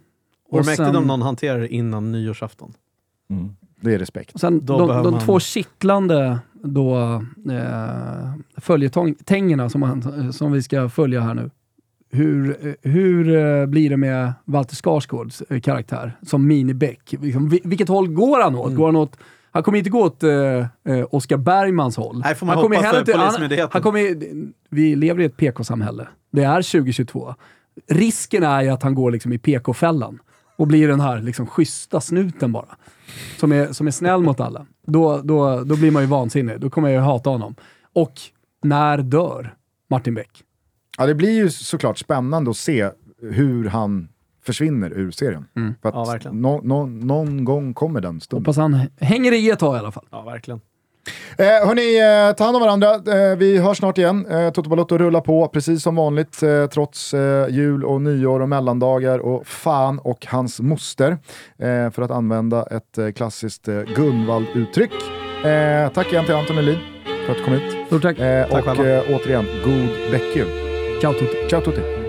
Och mäktigt sen- om någon hanterar det innan nyårsafton. Det är respekt. Och Sen Då de, de man- två kittlande då, eh, följetängerna som, man- som vi ska följa här nu. Hur, eh, hur eh, blir det med Walter Skarsgårds eh, karaktär som Mini-Beck? Liksom, vi- vilket håll går han åt? Går han åt han kommer inte gå åt eh, eh, Oscar Bergmans håll. Nej, får man han kommer hoppas heller inte- han, Polismyndigheten. han kommer, vi lever i ett PK-samhälle. Det är 2022. Risken är ju att han går liksom i PK-fällan och blir den här liksom schyssta snuten bara. Som är, som är snäll mot alla. Då, då, då blir man ju vansinnig. Då kommer jag ju hata honom. Och när dör Martin Beck? Ja, det blir ju såklart spännande att se hur han försvinner ur serien. För att Ja, verkligen. nå- nå- någon gång kommer den stunden. Hoppas han hänger i ett tag i alla fall. Ja, verkligen. Eh, hörni, eh, ta hand om varandra. Eh, vi hörs snart igen. Eh, Toto Balotto rullar på precis som vanligt eh, trots eh, jul och nyår och mellandagar och fan och hans moster. Eh, för att använda ett eh, klassiskt eh, Gunvald-uttryck. Eh, tack igen till Anton Elin för att du kom hit. Stort tack. Eh, Tack och eh, återigen, god bäckjul. Ciao Tutti. Ciao tutti!